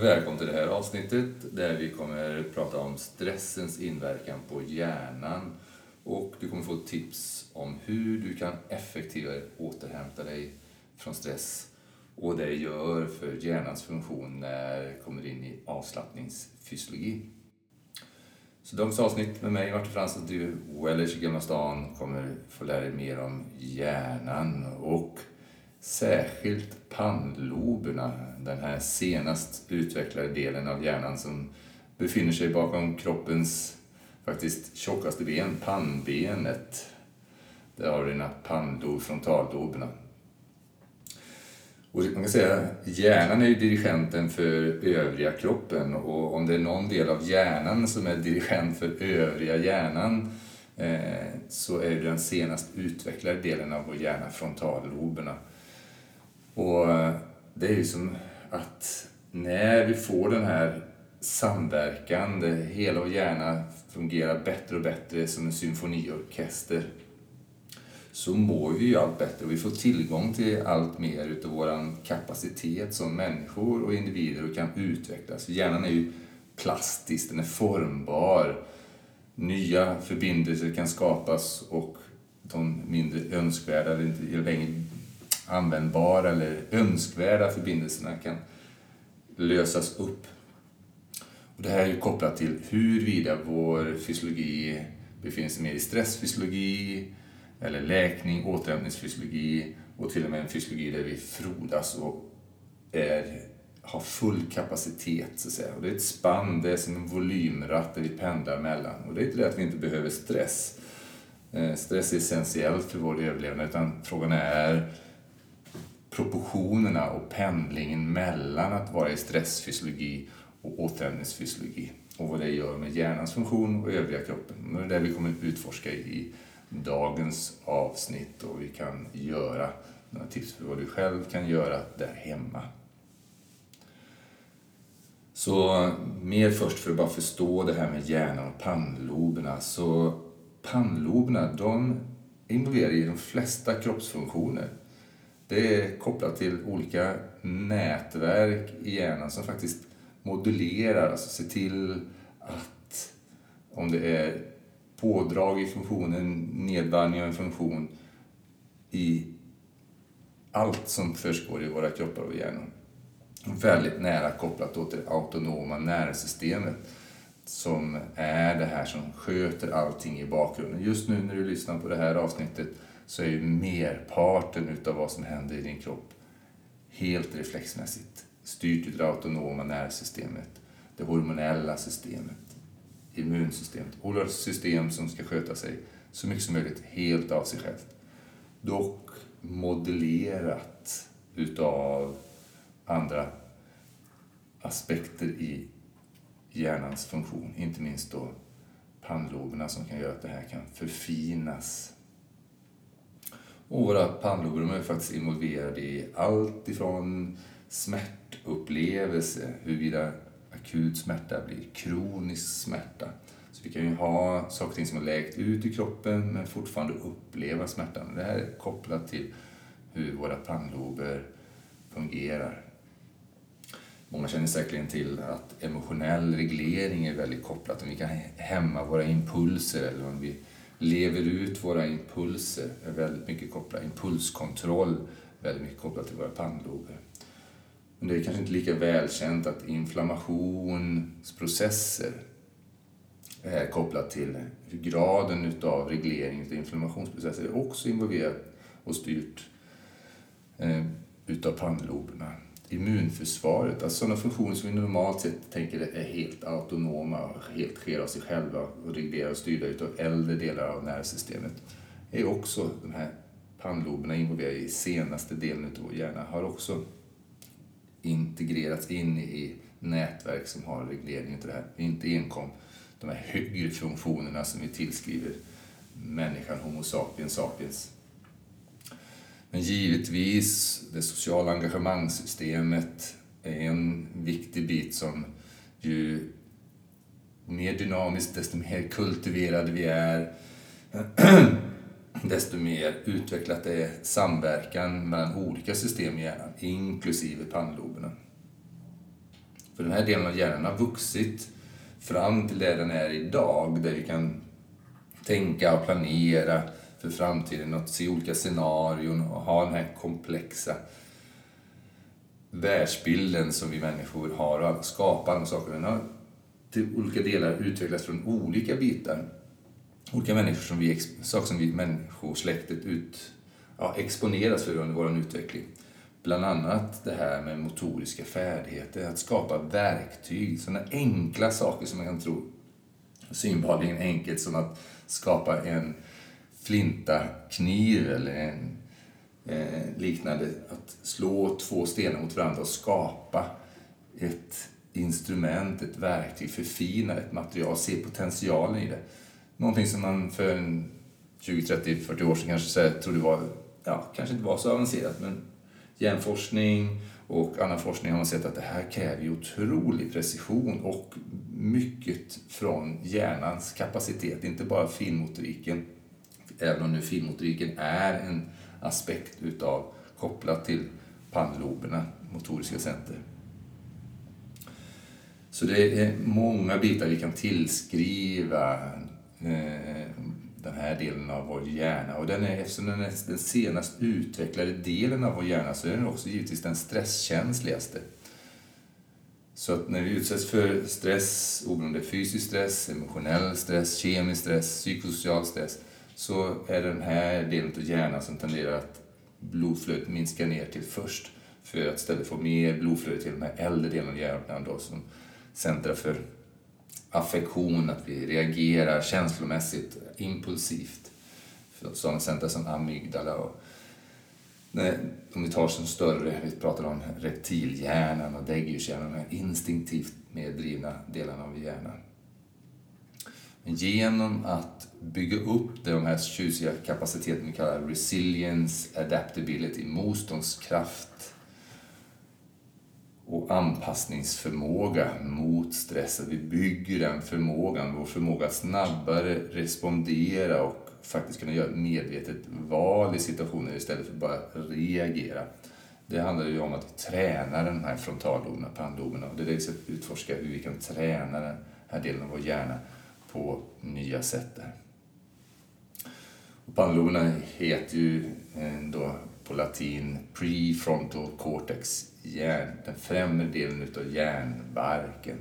Välkommen till det här avsnittet där vi kommer prata om stressens inverkan på hjärnan och du kommer få tips om hur du kan effektivare återhämta dig från stress och det gör för hjärnans funktion när det kommer in i avslappningsfysiologi. Så dagens avsnitt med mig, Martin Fransson, du, Wellers i Gamla stan, kommer få lära dig mer om hjärnan och särskilt pannloberna, den här senast utvecklade delen av hjärnan som befinner sig bakom kroppens faktiskt tjockaste ben, pannbenet. Där har du dina pannlob, frontalloberna. Och man kan säga hjärnan är ju dirigenten för övriga kroppen och om det är någon del av hjärnan som är dirigent för övriga hjärnan eh, så är det den senast utvecklade delen av vår hjärna, frontalloberna. Och eh, det är ju som att när vi får den här samverkan, där hela vår hjärna fungerar bättre och bättre som en symfoniorkester, så mår vi ju allt bättre och vi får tillgång till allt mer utav vår kapacitet som människor och individer och kan utvecklas. Hjärnan är ju plastisk, den är formbar. Nya förbindelser kan skapas och de mindre önskvärda eller inte längre användbara eller önskvärda förbindelserna kan lösas upp. Och det här är ju kopplat till huruvida vår fysiologi befinner sig mer i stressfysiologi eller läkning, återhämtningsfysiologi och till och med en fysiologi där vi frodas och är, har full kapacitet. Så att säga. Och det är ett spann, det är som en volymratt där vi pendlar mellan. Och det är inte det att vi inte behöver stress. Eh, stress är essentiellt för vår överlevnad utan frågan är proportionerna och pendlingen mellan att vara i stressfysiologi och återhämtningsfysiologi och vad det gör med hjärnans funktion och övriga kroppen. Det är det vi kommer att utforska i dagens avsnitt och vi kan göra några tips för vad du själv kan göra där hemma. Så mer först för att bara förstå det här med hjärnan och pannloberna. Så pannloberna, de involverar i de flesta kroppsfunktioner. Det är kopplat till olika nätverk i hjärnan som faktiskt modulerar, alltså ser till att om det är pådrag i funktionen, nedvarvning av en funktion i allt som försiggår i våra kroppar och hjärnor. Väldigt nära kopplat till det autonoma nervsystemet som är det här som sköter allting i bakgrunden. Just nu när du lyssnar på det här avsnittet så är ju merparten utav vad som händer i din kropp helt reflexmässigt styrt utav det autonoma nervsystemet, det hormonella systemet, immunsystemet. Olika system som ska sköta sig så mycket som möjligt helt av sig självt. Dock modellerat utav andra aspekter i hjärnans funktion, inte minst då pannloberna som kan göra att det här kan förfinas och våra pannlober är faktiskt involverade i allt ifrån smärtupplevelse, huruvida akut smärta blir kronisk smärta. Så vi kan ju ha saker och ting som har läkt ut i kroppen men fortfarande uppleva smärtan. Det här är kopplat till hur våra pannlober fungerar. Många känner säkerligen till att emotionell reglering är väldigt kopplat. Om vi kan hämma våra impulser eller om vi lever ut våra impulser är väldigt mycket kopplat, impulskontroll väldigt mycket kopplat till våra pannlober. Men det är kanske inte lika välkänt att inflammationsprocesser är kopplat till graden utav reglering av inflammationsprocesser är också involverat och styrt eh, utav pannloberna immunförsvaret, alltså sådana funktioner som vi normalt sett tänker är helt autonoma och helt sker av sig själva och reglerar och styrda av äldre delar av nervsystemet, är också de här pannloberna involverade i senaste delen av vår hjärna, har också integrerats in i nätverk som har reglering av det här. Inte enkom de här högre funktionerna som vi tillskriver människan, Homo sapiens sapiens, men givetvis, det sociala engagemangssystemet är en viktig bit som ju mer dynamiskt, desto mer kultiverade vi är, desto mer utvecklat är samverkan mellan olika system i hjärnan, inklusive pannloberna. För den här delen av hjärnan har vuxit fram till där den är idag, där vi kan tänka och planera för framtiden och se olika scenarion och ha den här komplexa världsbilden som vi människor har och skapa de saker. Den har till olika delar utvecklats från olika bitar. Olika människor som vi, saker som vi människosläktet ut, ja, exponeras för under vår utveckling. Bland annat det här med motoriska färdigheter, att skapa verktyg, sådana enkla saker som man kan tro synbarligen enkelt som att skapa en flinta, kniv eller en eh, liknande. Att slå två stenar mot varandra och skapa ett instrument, ett verktyg, förfina ett material, se potentialen i det. Någonting som man för 20, 30, 40 år sedan kanske trodde var, ja, kanske inte var så avancerat, men hjärnforskning och annan forskning har man sett att det här kräver otrolig precision och mycket från hjärnans kapacitet, inte bara finmotoriken. Även om nu finmotoriken är en aspekt utav kopplat till pannloberna, motoriska center. Så det är många bitar vi kan tillskriva eh, den här delen av vår hjärna. Och den är, eftersom den är den senast utvecklade delen av vår hjärna så är den också givetvis den stresskänsligaste. Så att när vi utsätts för stress, oberoende fysisk stress, emotionell stress, kemisk stress, psykosocial stress, så är det den här delen av hjärnan som tenderar att blodflödet minskar ner till först för att istället få mer blodflöde till de här äldre delarna av hjärnan då, som centra för affektion, att vi reagerar känslomässigt, impulsivt. Sådana centra som amygdala och om vi tar som större, vi pratar om reptilhjärnan och däggdjurshjärnan, de här instinktivt meddrivna delarna av hjärnan. Men genom att bygga upp de här tjusiga kapaciteterna vi kallar resilience, adaptability, motståndskraft, och anpassningsförmåga mot stress. Att vi bygger den förmågan, vår förmåga att snabbare respondera och faktiskt kunna göra ett medvetet val i situationer istället för bara reagera. Det handlar ju om att träna den här frontalloberna, pannloberna. Och det är det att utforska, hur vi kan träna den här delen av vår hjärna på nya sätt. Där. pannloberna heter ju eh, då på latin prefrontal cortex hjärn, den främre delen utav hjärnbarken.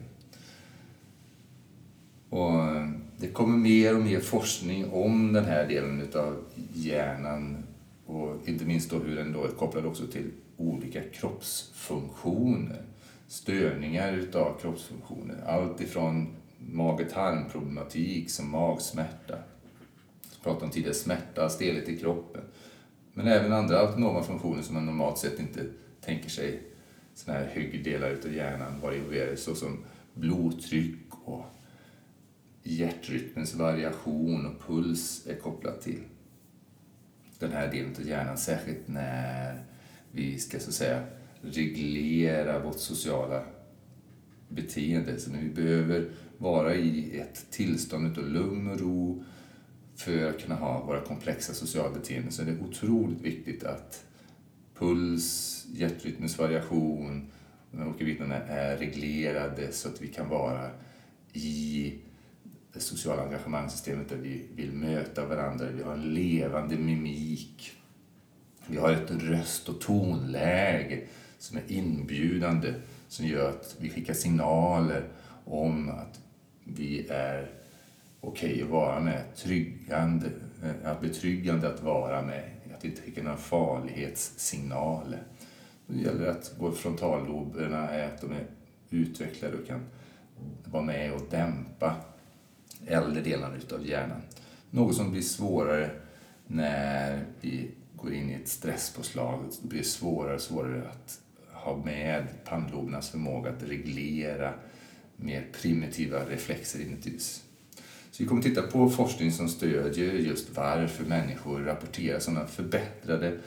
Och eh, det kommer mer och mer forskning om den här delen utav hjärnan och inte minst då hur den då är kopplad också till olika kroppsfunktioner. Störningar utav kroppsfunktioner. Allt ifrån mag-tarmproblematik som magsmärta. Jag pratade om tidigare smärta, stelhet i kroppen. Men även andra autonoma funktioner som man normalt sett inte tänker sig sådana här högdelar utav hjärnan var involverade såsom blodtryck och hjärtrytmens variation och puls är kopplat till den här delen av hjärnan, särskilt när vi ska så att säga reglera vårt sociala beteende. Så när vi behöver vara i ett tillstånd av lugn och ro för att kunna ha våra komplexa sociala beteenden så är det otroligt viktigt att puls, hjärtrytmens variation, de olika bitarna är reglerade så att vi kan vara i det sociala engagemangssystemet där vi vill möta varandra, vi har en levande mimik. Vi har ett röst och tonläge som är inbjudande, som gör att vi skickar signaler om att vi är okej okay att vara med, tryggande, eh, att betryggande att vara med att inte skicka några farlighetssignaler. Det gäller att frontalloberna är att de är utvecklade och kan vara med och dämpa äldre delarna utav hjärnan. Något som blir svårare när vi går in i ett stresspåslag. Det blir svårare och svårare att ha med pannlobernas förmåga att reglera mer primitiva reflexer inuti så vi kommer titta på forskning som stödjer just varför människor rapporterar sådana förbättrade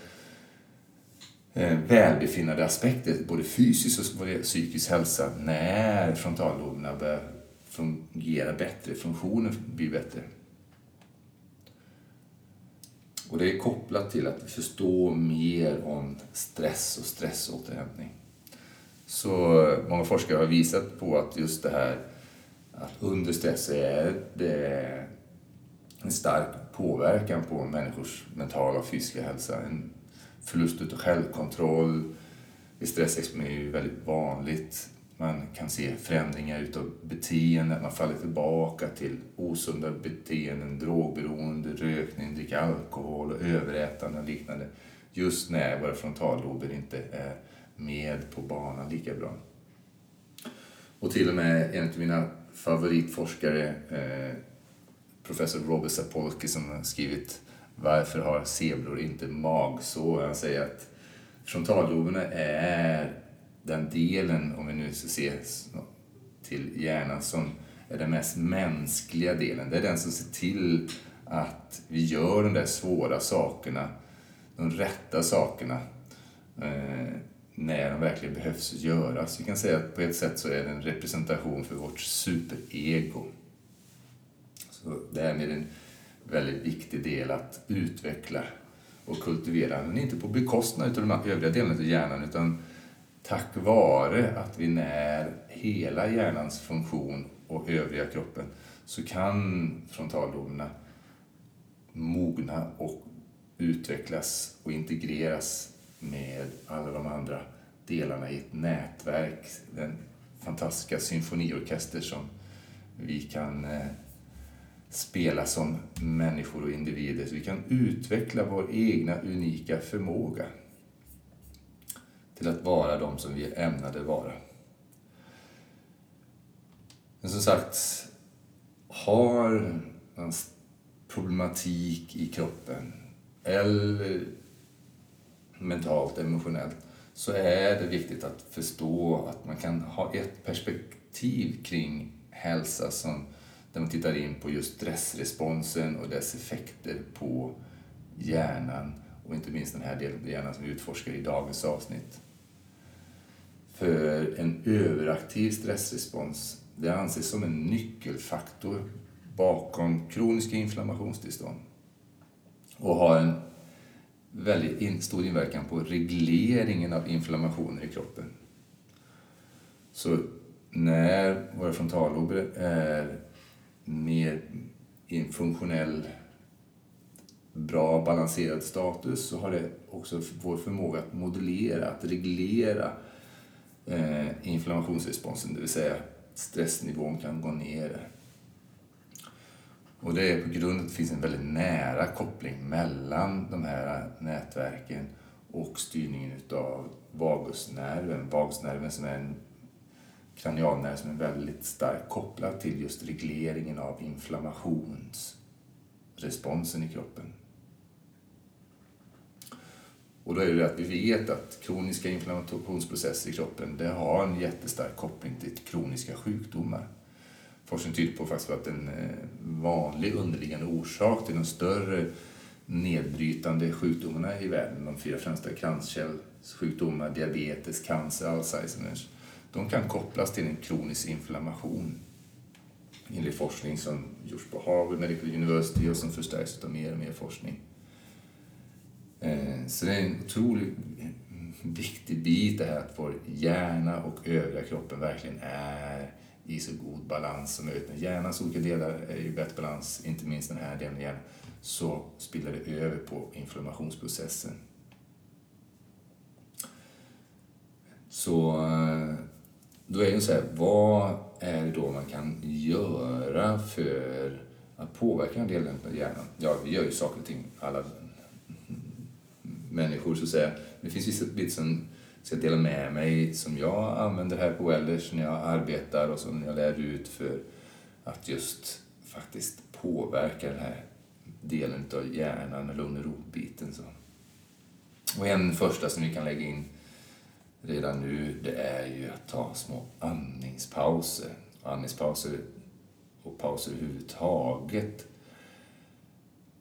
eh, välbefinnande aspekter, både fysisk och psykisk hälsa, när frontalloberna börjar fungera bättre, funktionen blir bättre. Och det är kopplat till att förstå mer om stress och stressåterhämtning. Så många forskare har visat på att just det här att under stress är det en stark påverkan på människors mentala och fysiska hälsa. En förlust av självkontroll vid stressexponering är ju väldigt vanligt. Man kan se förändringar utav beteende, man faller tillbaka till osunda beteenden, drogberoende, rökning, dricka alkohol och överätande och liknande. Just när våra frontallober inte är med på banan lika bra. Och till och med en av mina favoritforskare, eh, professor Robert Sapolsky som har skrivit Varför har zebror inte magsår? Han säger att frontalloberna är den delen, om vi nu ska se till hjärnan, som är den mest mänskliga delen. Det är den som ser till att vi gör de där svåra sakerna, de rätta sakerna, eh, när de verkligen behövs göras. Vi kan säga att på ett sätt så är det en representation för vårt superego. Så därmed en väldigt viktig del att utveckla och kultivera, men inte på bekostnad av de övriga delarna av hjärnan utan tack vare att vi när hela hjärnans funktion och övriga kroppen så kan frontalloberna mogna och utvecklas och integreras med alla de andra delarna i ett nätverk. Den fantastiska symfoniorkester som vi kan eh, spela som människor och individer. Så vi kan utveckla vår egna unika förmåga till att vara de som vi är ämnade vara. Men som sagt, har man problematik i kroppen eller mentalt, emotionellt, så är det viktigt att förstå att man kan ha ett perspektiv kring hälsa som, där man tittar in på just stressresponsen och dess effekter på hjärnan och inte minst den här delen av hjärnan som vi utforskar i dagens avsnitt. För en överaktiv stressrespons, det anses som en nyckelfaktor bakom kroniska inflammationstillstånd och har en väldigt in, stor inverkan på regleringen av inflammationer i kroppen. Så när våra frontallober är mer i en funktionell, bra balanserad status så har det också vår förmåga att modulera, att reglera eh, inflammationsresponsen, det vill säga stressnivån kan gå ner. Och det är på grund av att det finns en väldigt nära koppling mellan de här nätverken och styrningen utav vagusnerven. Vagusnerven som är en kranialnerv som är väldigt starkt kopplad till just regleringen av inflammationsresponsen i kroppen. Och då är det att vi vet att kroniska inflammationsprocesser i kroppen det har en jättestark koppling till kroniska sjukdomar forskning tyder på faktiskt att en eh, vanlig underliggande orsak till de större nedbrytande sjukdomarna i världen, de fyra främsta kranskärlssjukdomar, diabetes, cancer, Alzheimers, de kan kopplas till en kronisk inflammation enligt forskning som gjorts på Harvard Medical University och som förstärks av mer och mer forskning. Eh, så det är en otroligt viktig bit det här att vår hjärna och övriga kroppen verkligen är i så god balans som möjligt. När hjärnans olika delar är i bättre balans, inte minst den här delen hjärnan, så spiller det över på inflammationsprocessen. Så eh, då är det så här, vad är det då man kan göra för att påverka den delen av hjärnan? Ja, vi gör ju saker och ting, alla människor så att säga. Det finns vissa bitar som ska dela med mig som jag använder här på Wellers när jag arbetar och som jag lär ut för att just faktiskt påverka den här delen av hjärnan, lugn och ro-biten. Och en första som vi kan lägga in redan nu, det är ju att ta små andningspauser. Andningspauser och pauser överhuvudtaget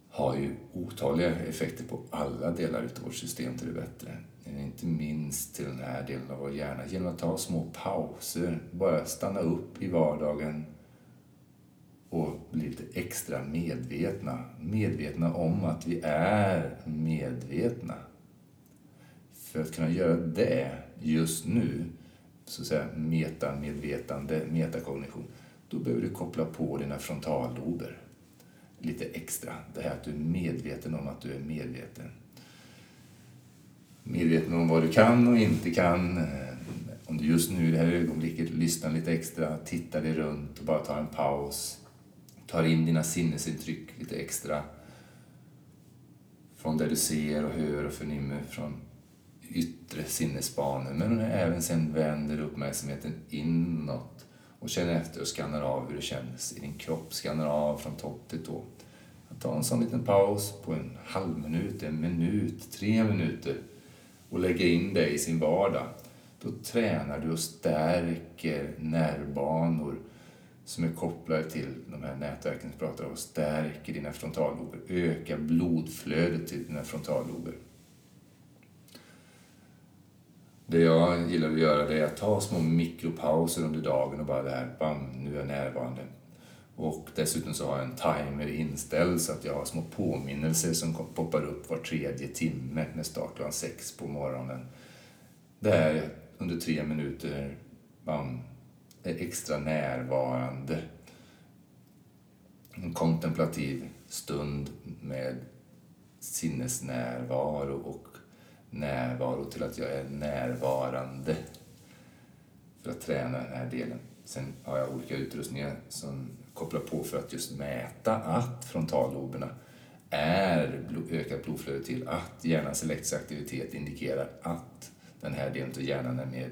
har ju otaliga effekter på alla delar av vårt system till det bättre Eh, inte minst till den här delen av vår hjärna, genom att ta små pauser, bara stanna upp i vardagen och bli lite extra medvetna. Medvetna om att vi är medvetna. För att kunna göra det just nu så att säga metamedvetande, metakognition, då behöver du koppla på dina frontallober lite extra. Det här att du är medveten om att du är medveten. Medveten om vad du kan och inte kan. Eh, om du just nu i det här ögonblicket lyssnar lite extra, tittar dig runt och bara tar en paus. Tar in dina sinnesintryck lite extra. Från det du ser och hör och förnimmer från yttre sinnesbanor. Men även sen vänder uppmärksamheten inåt och känner efter och skannar av hur det känns i din kropp. Skannar av från topp till tå. Att ta en sån liten paus på en halv minut, en minut, tre minuter och lägga in det i sin vardag. Då tränar du och stärker nervbanor som är kopplade till de här nätverken som pratar om, stärker dina frontallober, ökar blodflödet till dina frontallober. Det jag gillar att göra det är att ta små mikropauser under dagen och bara det här, bam, nu är jag närvarande. Och dessutom så har jag en timer inställd så att jag har små påminnelser som poppar upp var tredje timme med start klockan sex på morgonen. Där under tre minuter man är extra närvarande. En kontemplativ stund med sinnesnärvaro och närvaro till att jag är närvarande för att träna den här delen. Sen har jag olika utrustningar som kopplar på för att just mäta att frontalloberna är ökat blodflöde till, att hjärnans elektriska aktivitet indikerar att den här delen av hjärnan är med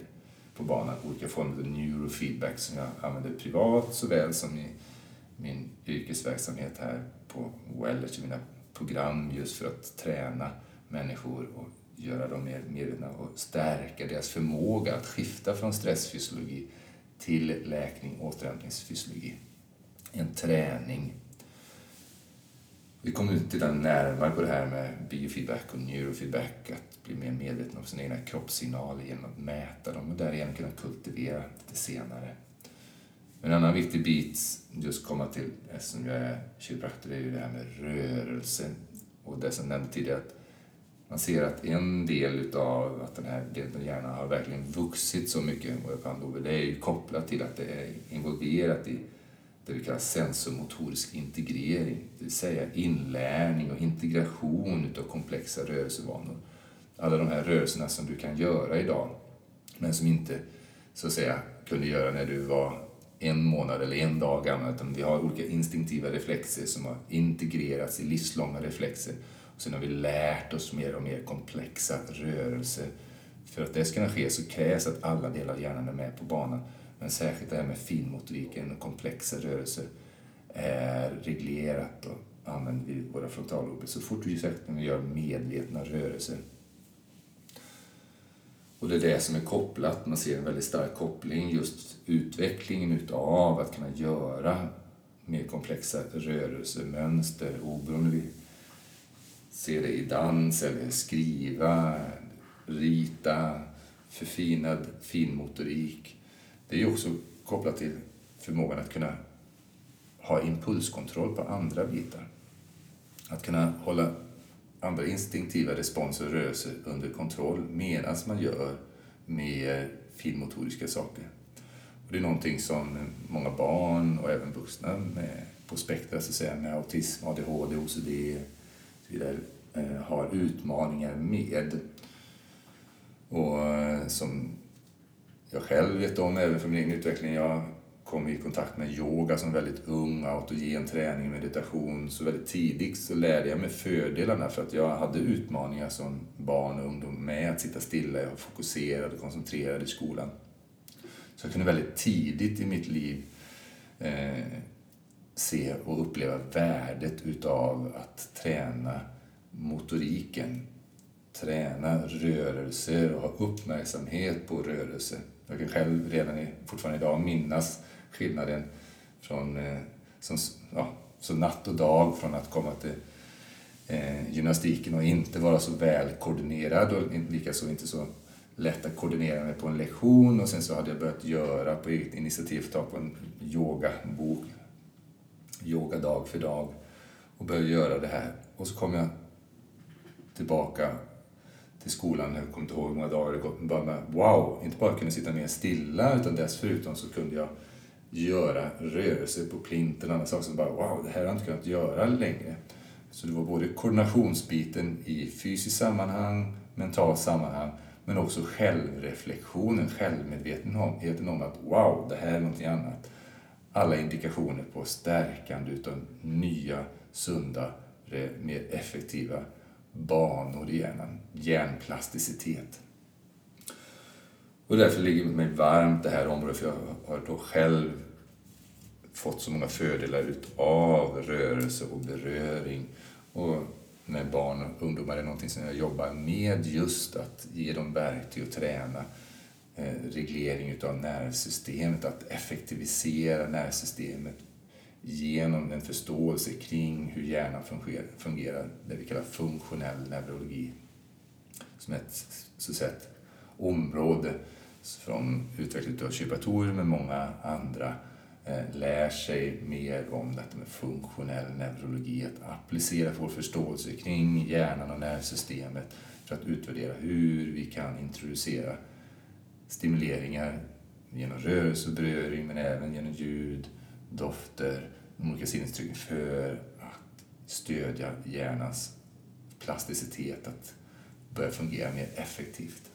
på banan. Olika former av neurofeedback som jag använder privat såväl som i min yrkesverksamhet här på Wellers, i mina program just för att träna människor och göra dem mer medvetna och stärka deras förmåga att skifta från stressfysiologi till läkning, och återhämtningsfysiologi. En träning. Vi kommer till den närmare på det här med biofeedback och neurofeedback, att bli mer medveten om sina egna kroppssignaler genom att mäta dem och därigenom kunna kultivera lite senare. En annan viktig bit just komma till, eftersom jag är kiropraktor, är ju det här med rörelse. Och det som jag nämnde tidigare, att man ser att en del utav att den här delen av hjärnan har verkligen vuxit så mycket, det är ju kopplat till att det är involverat i det vi kallar sensormotorisk integrering, det vill säga inlärning och integration utav komplexa rörelsevanor. Alla de här rörelserna som du kan göra idag, men som inte så att säga kunde göra när du var en månad eller en dag gammal, utan vi har olika instinktiva reflexer som har integrerats i livslånga reflexer och sen har vi lärt oss mer och mer komplexa rörelser. För att det ska kunna ske så krävs att alla delar av hjärnan är med på banan. Men särskilt det här med finmotoriken och komplexa rörelser är reglerat och använder vi våra frontallober så fort vi gör medvetna rörelser. Och det är det som är kopplat, man ser en väldigt stark koppling, just utvecklingen utav att kunna göra mer komplexa rörelsemönster oberoende vi ser det i dans eller skriva, rita, förfinad finmotorik. Det är ju också kopplat till förmågan att kunna ha impulskontroll på andra bitar. Att kunna hålla andra instinktiva responser och rörelser under kontroll medan man gör mer finmotoriska saker. Och det är någonting som många barn och även vuxna med, på spektra så att säga, med autism, ADHD, OCD, och så vidare, eh, har utmaningar med. Och eh, som jag själv vet om, även för min egen utveckling, jag kom i kontakt med yoga som väldigt ung, autogen träning, meditation. Så väldigt tidigt så lärde jag mig fördelarna för att jag hade utmaningar som barn och ungdom med att sitta stilla, jag var fokuserad och koncentrerad i skolan. Så jag kunde väldigt tidigt i mitt liv eh, se och uppleva värdet utav att träna motoriken. Träna rörelser och ha uppmärksamhet på rörelser. Jag kan själv redan fortfarande idag minnas skillnaden från eh, som, ja, så natt och dag från att komma till eh, gymnastiken och inte vara så välkoordinerad och likaså inte så lätt att koordinera mig på en lektion och sen så hade jag börjat göra på eget initiativ, ta på en yogabok yoga dag för dag och började göra det här. Och så kom jag tillbaka till skolan, jag kommer inte ihåg hur många dagar det gått, men bara med, wow, inte bara kunde sitta mer stilla utan dessutom så kunde jag göra rörelser på plinten och andra saker som bara, wow, det här har jag inte kunnat göra längre. Så det var både koordinationsbiten i fysiskt sammanhang, mentalt sammanhang, men också självreflektionen, självmedvetenheten om att wow, det här är någonting annat. Alla indikationer på stärkande utav nya, sunda, mer effektiva banor i hjärnan. Hjärnplasticitet. Och därför ligger det mig varmt det här området, för jag har då själv fått så många fördelar utav rörelse och beröring. Och med barn och ungdomar är någonting som jag jobbar med just att ge dem verktyg att träna eh, reglering utav nervsystemet, att effektivisera nervsystemet genom en förståelse kring hur hjärnan fungerar, fungerar det vi kallar funktionell neurologi. Som ett, så att säga, ett område från utvecklingen av kiropraktorer med många andra eh, lär sig mer om detta med funktionell neurologi, att applicera vår förståelse kring hjärnan och nervsystemet för att utvärdera hur vi kan introducera stimuleringar genom rörelse och beröring men även genom ljud, dofter, de olika sinnesintrycken för att stödja hjärnans plasticitet att börja fungera mer effektivt.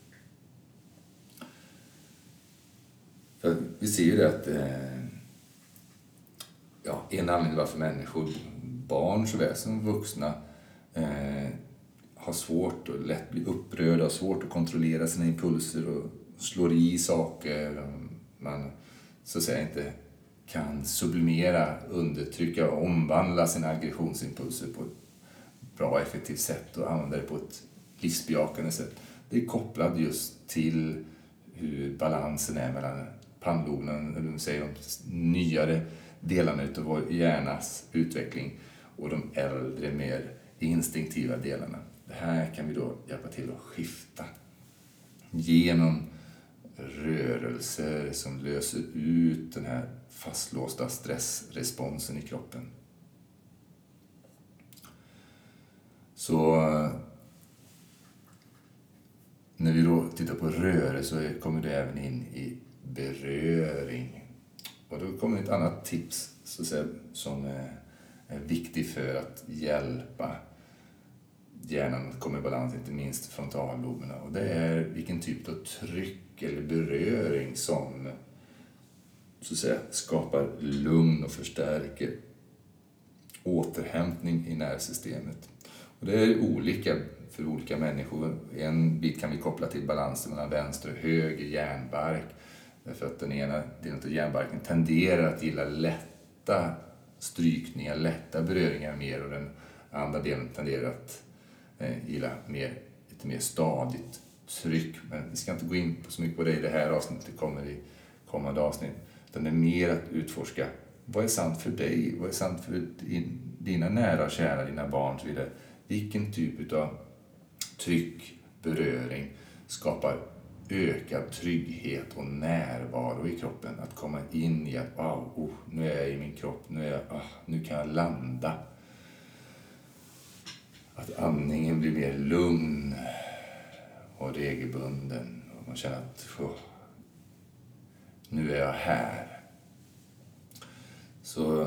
För vi ser ju det att eh, ja, en anledning varför människor, barn såväl som vuxna, eh, har svårt och lätt blir upprörda, har svårt att kontrollera sina impulser och slår i saker. Man så att säga inte kan sublimera, undertrycka och omvandla sina aggressionsimpulser på ett bra och effektivt sätt och använda det på ett livsbejakande sätt. Det är kopplat just till hur balansen är mellan pannloben, eller säger de nyare delarna av vår hjärnas utveckling och de äldre, mer instinktiva delarna. Det här kan vi då hjälpa till att skifta genom rörelser som löser ut den här fastlåsta stressresponsen i kroppen. Så eh, när vi då tittar på rörelse så kommer det även in i beröring. Och då kommer ett annat tips så att säga, som är viktigt för att hjälpa hjärnan att komma i balans, inte minst frontalloberna. Och det är vilken typ av tryck eller beröring som så att säga, skapar lugn och förstärker återhämtning i nervsystemet. Och det är olika för olika människor. En bit kan vi koppla till balansen mellan vänster och höger hjärnbark. Därför att den ena delen av hjärnbarken tenderar att gilla lätta strykningar, lätta beröringar mer och den andra delen tenderar att eh, gilla mer, lite mer stadigt tryck. Men vi ska inte gå in så mycket på det i det här avsnittet, det kommer i kommande avsnitt. Utan det är mer att utforska vad är sant för dig? Vad är sant för dina nära och kära, dina barn och så vidare? Vilken typ av tryck, beröring skapar ökad trygghet och närvaro i kroppen. Att komma in i att wow, oh, nu är jag i min kropp, nu, är jag, oh, nu kan jag landa. Att andningen blir mer lugn och regelbunden. Och man känner att oh, nu är jag här. Så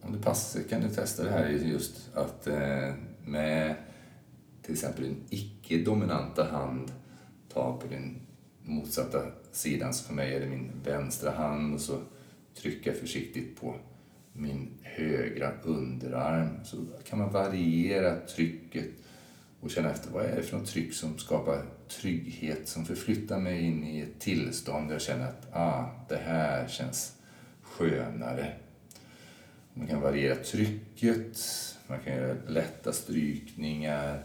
om det passar kan du testa det här just att eh, med till exempel din icke-dominanta hand ta på din motsatta sidan, så för mig är det min vänstra hand och så trycka försiktigt på min högra underarm. Så kan man variera trycket och känna efter vad är det för något tryck som skapar trygghet, som förflyttar mig in i ett tillstånd där jag känner att ah, det här känns skönare. Man kan variera trycket, man kan göra lätta strykningar.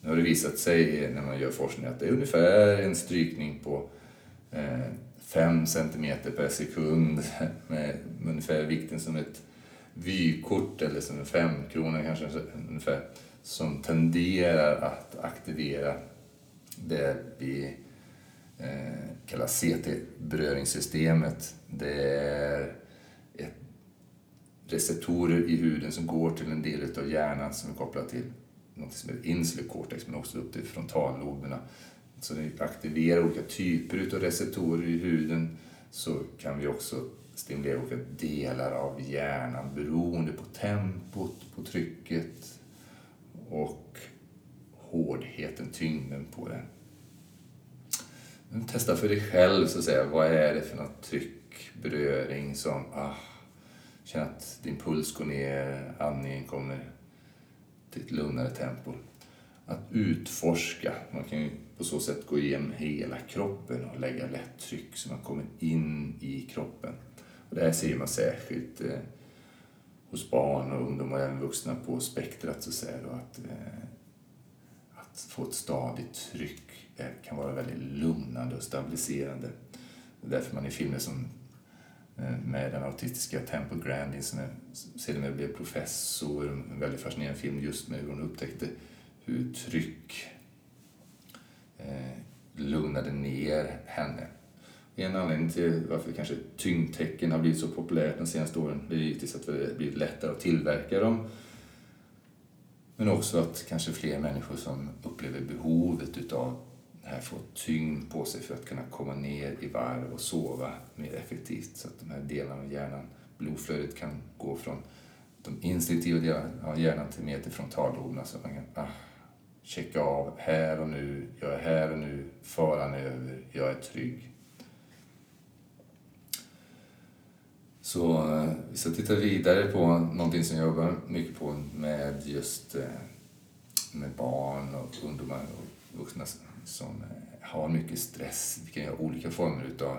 Nu har det visat sig när man gör forskning att det är ungefär en strykning på eh, 5 cm per sekund med ungefär vikten som ett vykort eller som en femkrona kanske ungefär som tenderar att aktivera det vi eh, kallar CT-beröringssystemet. Det är receptorer i huden som går till en del av hjärnan som är kopplad till något som heter insular cortex men också upp till frontalloberna. Så när vi aktiverar olika typer av receptorer i huden så kan vi också stimulera olika delar av hjärnan beroende på tempot, på trycket och hårdheten, tyngden på den. Testa för dig själv, så att säga. vad är det för något tryck, beröring som ah, känner att din puls går ner, andningen kommer till ett lugnare tempo. Att utforska, man kan ju på så sätt gå igenom hela kroppen och lägga lätt tryck så man kommer in i kroppen. Och det här ser man särskilt eh, hos barn och ungdomar och även vuxna på spektrat så att säga. Då, att, eh, att få ett stadigt tryck eh, kan vara väldigt lugnande och stabiliserande. Det är därför man i filmer som eh, med den autistiska Temple Grandin som sedermera blev professor, en väldigt fascinerande film just med hur hon upptäckte hur tryck eh, lugnade ner henne. En anledning till varför kanske tyngdtecken har blivit så populärt de senaste åren det är givetvis att det har blivit lättare att tillverka dem. Men också att kanske fler människor som upplever behovet utav det här får tyngd på sig för att kunna komma ner i varv och sova mer effektivt. Så att de här delarna av hjärnan, blodflödet kan gå från de instinktiva delarna av hjärnan till mer till frontalloberna så att man kan ah, checka av här och nu, jag är här och nu, faran är över, jag är trygg. Så eh, vi ska titta vidare på någonting som jag jobbar mycket på med just eh, med barn och ungdomar och vuxna som eh, har mycket stress. Vi kan ha olika former utav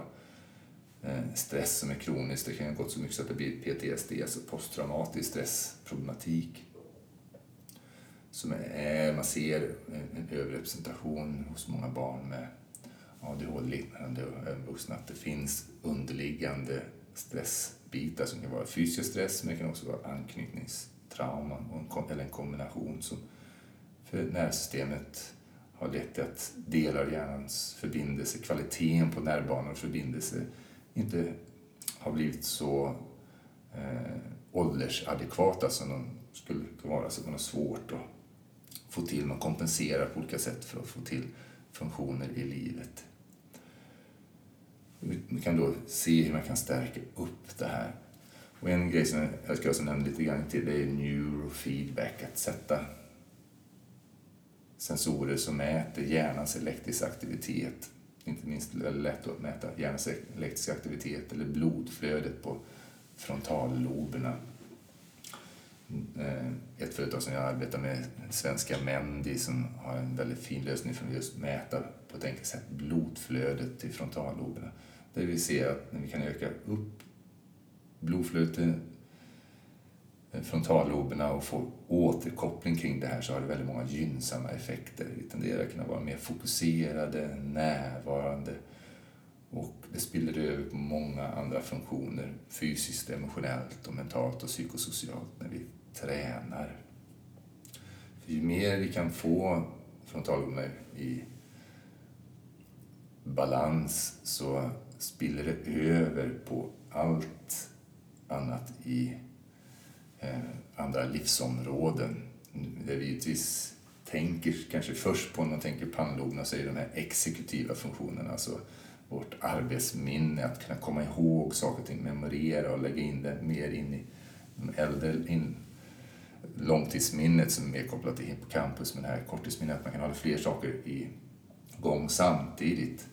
stress som är kronisk. Det kan ha gått så mycket så att det blir PTSD, alltså posttraumatisk stressproblematik. Som är, man ser en överrepresentation hos många barn med ADHD-liknande och vuxna att det finns underliggande stress bitar som kan vara fysisk stress men det kan också vara anknytningstrauman eller en kombination som för nervsystemet har lett till att delar av hjärnans förbindelse, kvaliteten på nervbanor och förbindelse inte har blivit så eh, åldersadekvata som de skulle vara. Så man har svårt att få till, man kompenserar på olika sätt för att få till funktioner i livet. Vi kan då se hur man kan stärka upp det här. Och en grej som jag ska också nämna lite grann till det är neurofeedback, att sätta sensorer som mäter hjärnans elektriska aktivitet. Inte minst väldigt lätt att mäta hjärnans elektriska aktivitet eller blodflödet på frontalloberna. Eh, ett företag som jag arbetar med, svenska Mendi, som har en väldigt fin lösning för att just mäta på ett enkelt sätt blodflödet till frontalloberna. Där vi ser att när vi kan öka upp blodflödet till eh, frontalloberna och få återkoppling kring det här så har det väldigt många gynnsamma effekter. Vi tenderar att kunna vara mer fokuserade, närvarande och det spiller över på många andra funktioner fysiskt, emotionellt och mentalt och psykosocialt när vi tränar. För ju mer vi kan få frontalloberna i balans så spiller det över på allt annat i eh, andra livsområden. Där vi givetvis tänker kanske först på när man tänker pannloberna så är det de här exekutiva funktionerna, alltså vårt arbetsminne, att kunna komma ihåg saker och ting, memorera och lägga in det mer in i de äldre in, långtidsminnet som är mer kopplat till hippocampus, men det här korttidsminnet, att man kan ha fler saker i gång samtidigt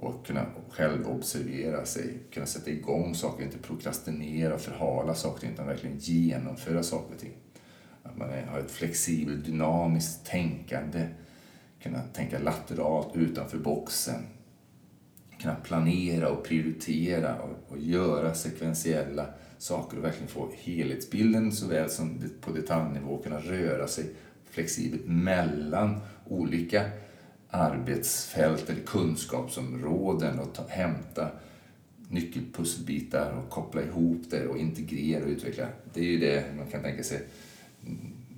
och kunna själv observera sig, kunna sätta igång saker, inte prokrastinera och förhala saker utan verkligen genomföra saker och ting. Att man har ett flexibelt, dynamiskt tänkande, kunna tänka lateralt utanför boxen, kunna planera och prioritera och, och göra sekventiella saker och verkligen få helhetsbilden såväl som på detaljnivå, kunna röra sig flexibelt mellan olika arbetsfält eller kunskapsområden och ta, hämta nyckelpusselbitar och koppla ihop det och integrera och utveckla. Det är ju det man kan tänka sig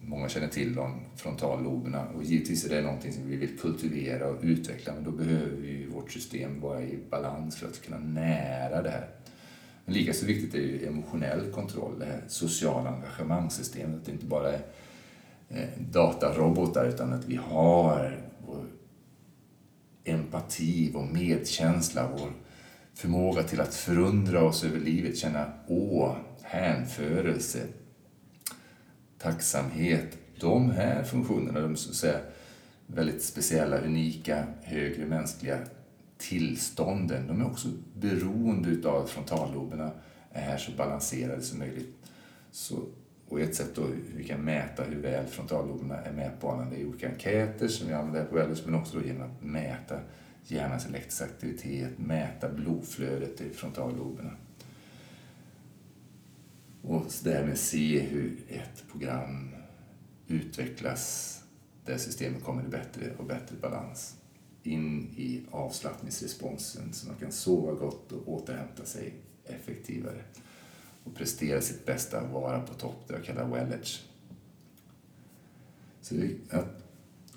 många känner till de frontalloberna och givetvis är det någonting som vi vill kultivera och utveckla men då behöver vi vårt system vara i balans för att kunna nära det här. Men lika så viktigt är ju emotionell kontroll, det här sociala engagemangssystemet, att det inte bara är datarobotar utan att vi har vår empati, vår medkänsla, vår förmåga till att förundra oss över livet, känna å, hänförelse, tacksamhet. De här funktionerna, de så att säga, väldigt speciella, unika, högre mänskliga tillstånden, de är också beroende av att frontalloberna är så balanserade som möjligt. Så, och ett sätt då hur vi kan mäta hur väl frontalloberna är mätbara det är olika enkäter som vi använder på Wellness, men också då genom att mäta hjärnans elektriska aktivitet, mäta blodflödet i frontalloberna. Och därmed se hur ett program utvecklas där systemet kommer i bättre och bättre balans in i avslappningsresponsen så man kan sova gott och återhämta sig effektivare och prestera sitt bästa, vara på topp, det jag kallar well edge. Så att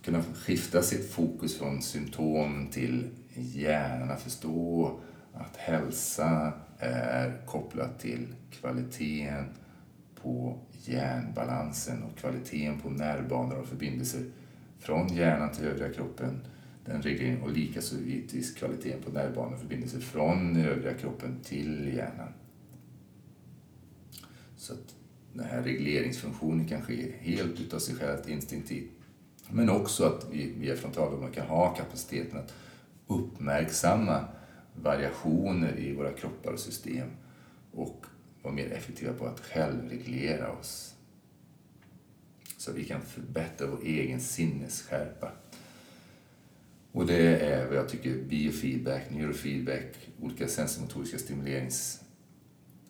kunna skifta sitt fokus från symptom till hjärnan, att förstå att hälsa är kopplat till kvaliteten på hjärnbalansen och kvaliteten på nervbanor och förbindelser från hjärnan till övriga kroppen. Den regleringen och likaså givetvis kvaliteten på nervbanor och förbindelser från övriga kroppen till hjärnan. Så att den här regleringsfunktionen kan ske helt utav sig självt instinktivt. Men också att vi via frontalloben kan ha kapaciteten att uppmärksamma variationer i våra kroppar och system och vara mer effektiva på att självreglera oss. Så vi kan förbättra vår egen sinnesskärpa. Och det är vad jag tycker biofeedback, neurofeedback, olika sensormotoriska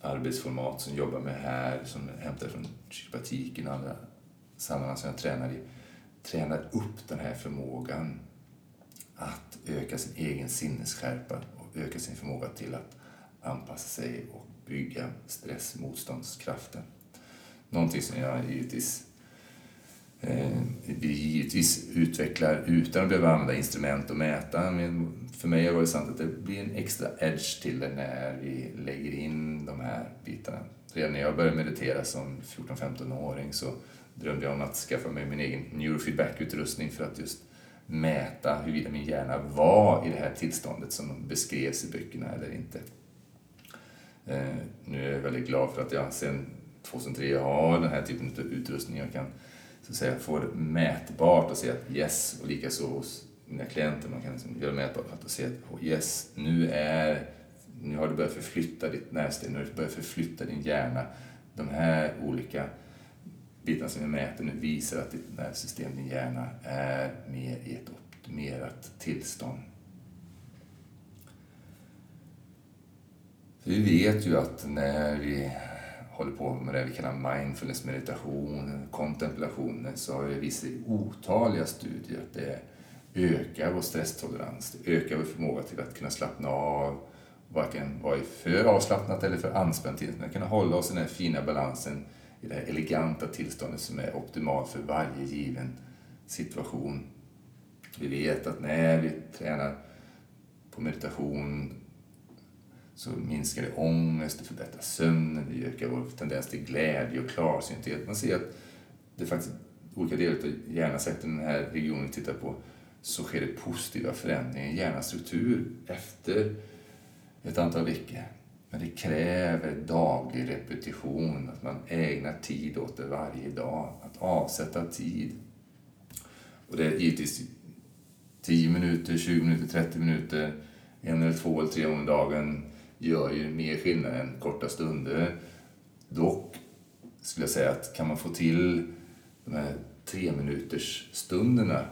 arbetsformat som jag jobbar med här, som hämtar från kiropraktiken och andra sammanhang som jag tränar i, tränar upp den här förmågan att öka sin egen sinnesskärpa och öka sin förmåga till att anpassa sig och bygga stressmotståndskraften. Någonting som jag givetvis Eh, vi givetvis utvecklar utan att behöva använda instrument och mäta. Men för mig har det varit sant att det blir en extra edge till det när vi lägger in de här bitarna. Redan när jag började meditera som 14-15-åring så drömde jag om att skaffa mig min egen neurofeedback-utrustning för att just mäta huruvida min hjärna var i det här tillståndet som beskrevs i böckerna eller inte. Eh, nu är jag väldigt glad för att jag sedan 2003 har den här typen av utrustning. Jag kan så att säga, få det mätbart och se att yes, och likaså hos mina klienter, man kan liksom göra mätbart att se att oh, yes, nu, är, nu har du börjat förflytta ditt nervsystem, nu har du börjat förflytta din hjärna. De här olika bitarna som vi mäter nu visar att ditt nervsystem, din hjärna, är mer i ett optimerat tillstånd. Vi vet ju att när vi håller på med det vi kallar mindfulness meditation, kontemplation, så har vi visat i otaliga studier att det ökar vår stresstolerans, det ökar vår förmåga till att kunna slappna av, varken vara för avslappnat eller för anspänt tillstånd, kunna hålla oss i den här fina balansen i det här eleganta tillståndet som är optimalt för varje given situation. Vi vet att när vi tränar på meditation så minskar det ångest, det förbättrar sömnen, det ökar vår tendens till glädje och klarsynthet. Man ser att det faktiskt olika delar av hjärnasektorn, den här regionen tittar på, så sker det positiva förändringar i hjärnans struktur efter ett antal veckor. Men det kräver daglig repetition, att man ägnar tid åt det varje dag, att avsätta tid. Och det är givetvis 10 minuter, 20 minuter, 30 minuter, en eller två eller tre gånger om dagen gör ju mer skillnad än korta stunder. Dock skulle jag säga att kan man få till de här tre minuters stunderna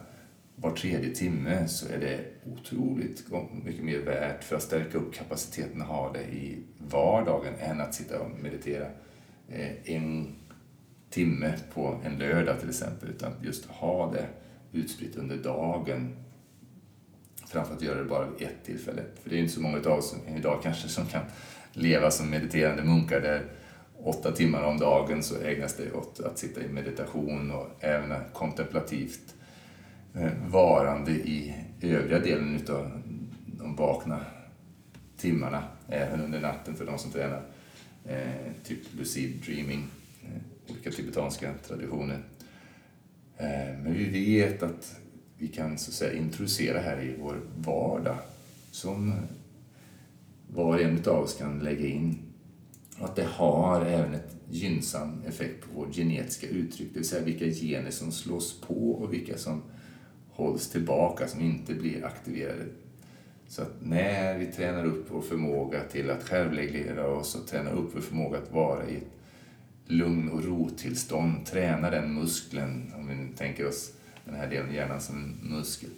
var tredje timme så är det otroligt mycket mer värt för att stärka upp kapaciteten att ha det i vardagen än att sitta och meditera eh, en timme på en lördag till exempel. Utan just ha det utspritt under dagen framför att göra det bara vid ett tillfälle. För det är inte så många av oss idag kanske som kan leva som mediterande munkar där åtta timmar om dagen så ägnas det åt att sitta i meditation och även kontemplativt eh, varande i övriga delen utav de vakna timmarna, även under natten för de som tränar. Eh, typ lucid dreaming, eh, olika tibetanska traditioner. Men vi vet att vi kan så att säga introducera här i vår vardag som var och en av oss kan lägga in. Och att det har även ett gynnsam effekt på vårt genetiska uttryck, det vill säga vilka gener som slås på och vilka som hålls tillbaka, som inte blir aktiverade. Så att när vi tränar upp vår förmåga till att självreglera oss och tränar upp vår förmåga att vara i ett lugn och ro-tillstånd träna den muskeln, om vi nu tänker oss den här delen av hjärnan som en muskel,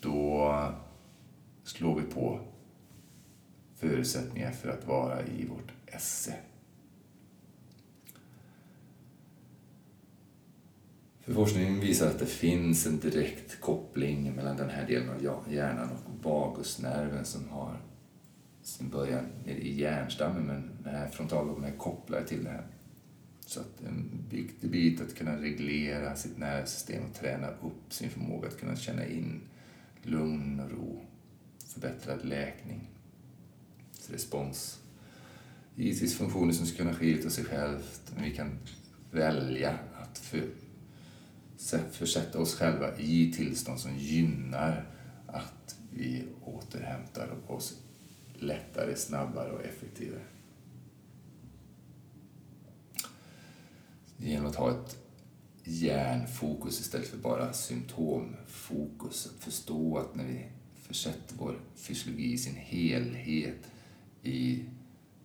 då slår vi på förutsättningar för att vara i vårt esse. För forskningen visar att det finns en direkt koppling mellan den här delen av hjärnan och vagusnerven som har sin början i hjärnstammen men den här frontalloben är kopplad till det här. Så att en viktig bit att kunna reglera sitt nervsystem och träna upp sin förmåga att kunna känna in lugn och ro, förbättrad läkning, respons. Givetvis funktioner som ska kunna ske av sig självt, men vi kan välja att för, försätta oss själva i tillstånd som gynnar att vi återhämtar oss lättare, snabbare och effektivare. Genom att ha ett hjärnfokus istället för bara symptomfokus. Att förstå att när vi försätter vår fysiologi i sin helhet i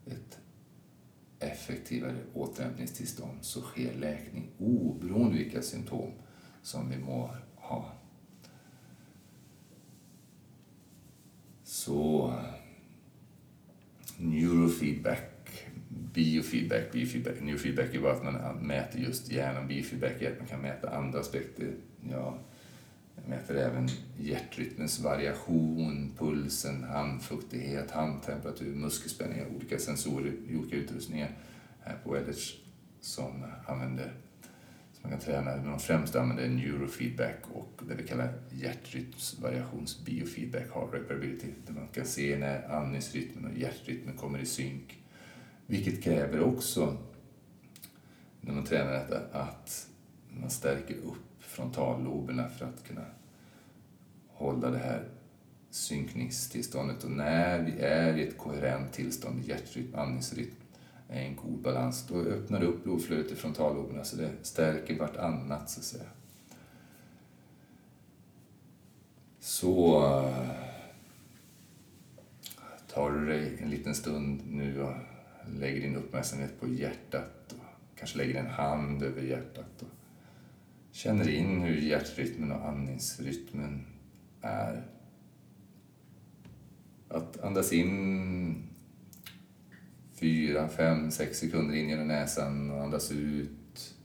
ett effektivare återhämtningstillstånd så sker läkning oberoende vilka symptom som vi må ha. Så neurofeedback biofeedback, biofeedback, neurofeedback är bara att man mäter just hjärnan. Biofeedback är att man kan mäta andra aspekter. Ja, mäter även hjärtrytmens variation, pulsen, handfuktighet, handtemperatur, muskelspänningar, olika sensorer i olika utrustningar här på Edge som använder som man kan träna. De främsta använder neurofeedback och det vi kallar hjärtrytmsvariations biofeedback, heart reparability. där man kan se när andningsrytmen och hjärtrytmen kommer i synk vilket kräver också, när man tränar detta, att man stärker upp frontalloberna för att kunna hålla det här synkningstillståndet. Och när vi är i ett koherent tillstånd, hjärtrytm, andningsrytm, är en god balans, då öppnar det upp blodflödet i frontalloberna så det stärker vartannat, så att säga. Så eh, tar du dig en liten stund nu och lägger din uppmärksamhet på hjärtat och kanske lägger en hand över hjärtat och känner in hur hjärtrytmen och andningsrytmen är. Att andas in fyra, fem, sex sekunder in genom näsan och andas ut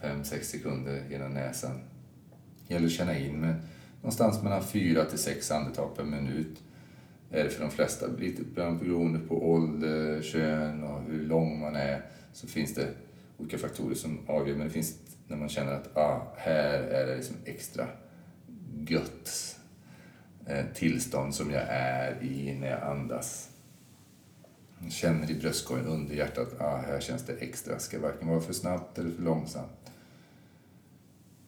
fem, sex sekunder genom näsan. Det gäller att känna in med någonstans mellan fyra till sex andetag per minut är det för de flesta. Lite beroende på ålder, kön och hur lång man är så finns det olika faktorer som avgör. Men det finns när man känner att ah, här är det liksom extra gött eh, tillstånd som jag är i när jag andas. Jag känner i bröstkorgen under hjärtat, ah, här känns det extra. Ska varken vara för snabbt eller för långsamt.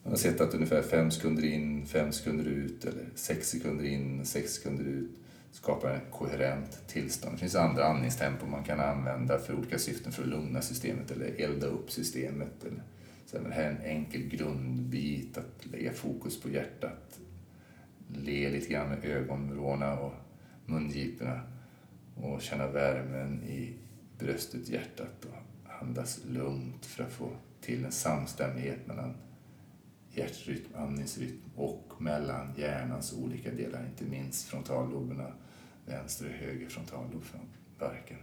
Man har sett att ungefär fem sekunder in, fem sekunder ut eller sex sekunder in, sex sekunder ut skapar ett koherent tillstånd. Det finns andra andningstempon man kan använda för olika syften för att lugna systemet eller elda upp systemet. Eller, så det här är en enkel grundbit, att lägga fokus på hjärtat. Le lite grann med ögonvrårna och mungiporna och känna värmen i bröstet, hjärtat och andas lugnt för att få till en samstämmighet mellan hjärtrytm, andningsrytm och mellan hjärnans olika delar, inte minst frontalloberna, vänster och höger frontallob från barken.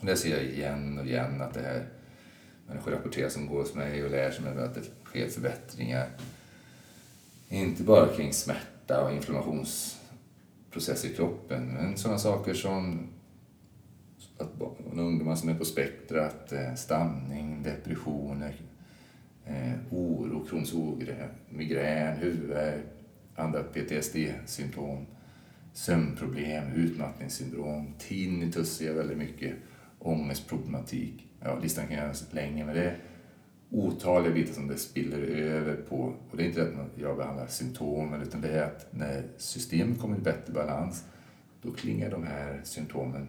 Och där ser jag igen och igen att det här människor rapporterar som går hos mig och lär sig att det sker förbättringar. Inte bara kring smärta och inflammationsprocesser i kroppen, men sådana saker som att ungdomar som är på spektrat, eh, stamning, depressioner, eh, oro, Crohns migrän, huvudvärk, andra PTSD-symptom, sömnproblem, utmattningssyndrom, tinnitus ser jag väldigt mycket, ångestproblematik. Ja, listan kan göras länge men det. är otaliga bitar som det spiller över på. Och det är inte att jag behandlar symptomen utan det är att när systemet kommer i bättre balans då klingar de här symptomen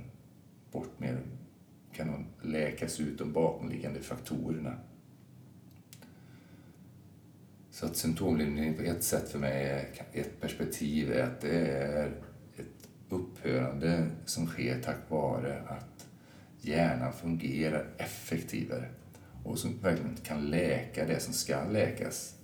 bort mer, kan de läkas ut de bakomliggande faktorerna. Så att symptomlindring på ett sätt för mig, är, ett perspektiv är att det är ett upphörande som sker tack vare att hjärnan fungerar effektivare och som verkligen kan läka det som ska läkas.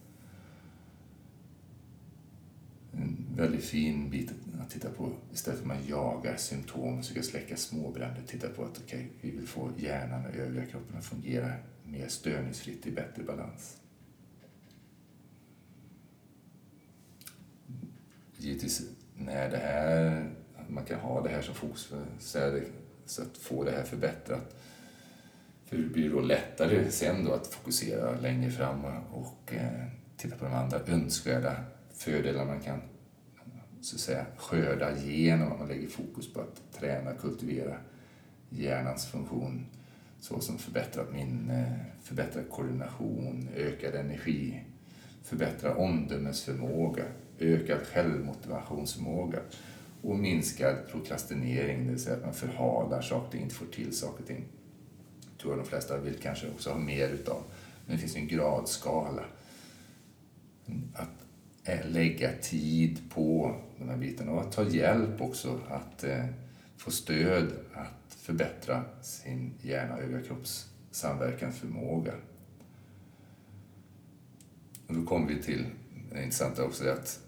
En väldigt fin bit att titta på istället för att man jagar symptom och försöker släcka småbränder. Titta på att okay, vi vill få hjärnan och övriga kroppen att fungera mer störningsfritt i bättre balans. Givetvis när det här, man kan ha det här som fokus för, så, det, så att få det här förbättrat. För det blir då lättare sen då att fokusera längre fram och eh, titta på de andra önskvärda fördelar man kan så att säga, skörda genom att man lägger fokus på att träna och kultivera hjärnans funktion såsom förbättrat minne, förbättrad koordination, ökad energi, förbättrad omdömesförmåga, ökad självmotivationsförmåga och minskad prokrastinering, det vill säga att man förhalar saker och inte får till saker och ting tror jag de flesta vill kanske också ha mer utav. Men det finns en gradskala. Att eh, lägga tid på de här bitarna och att ta hjälp också att eh, få stöd att förbättra sin hjärna och övriga kropps samverkansförmåga. Och då kommer vi till det intressanta också att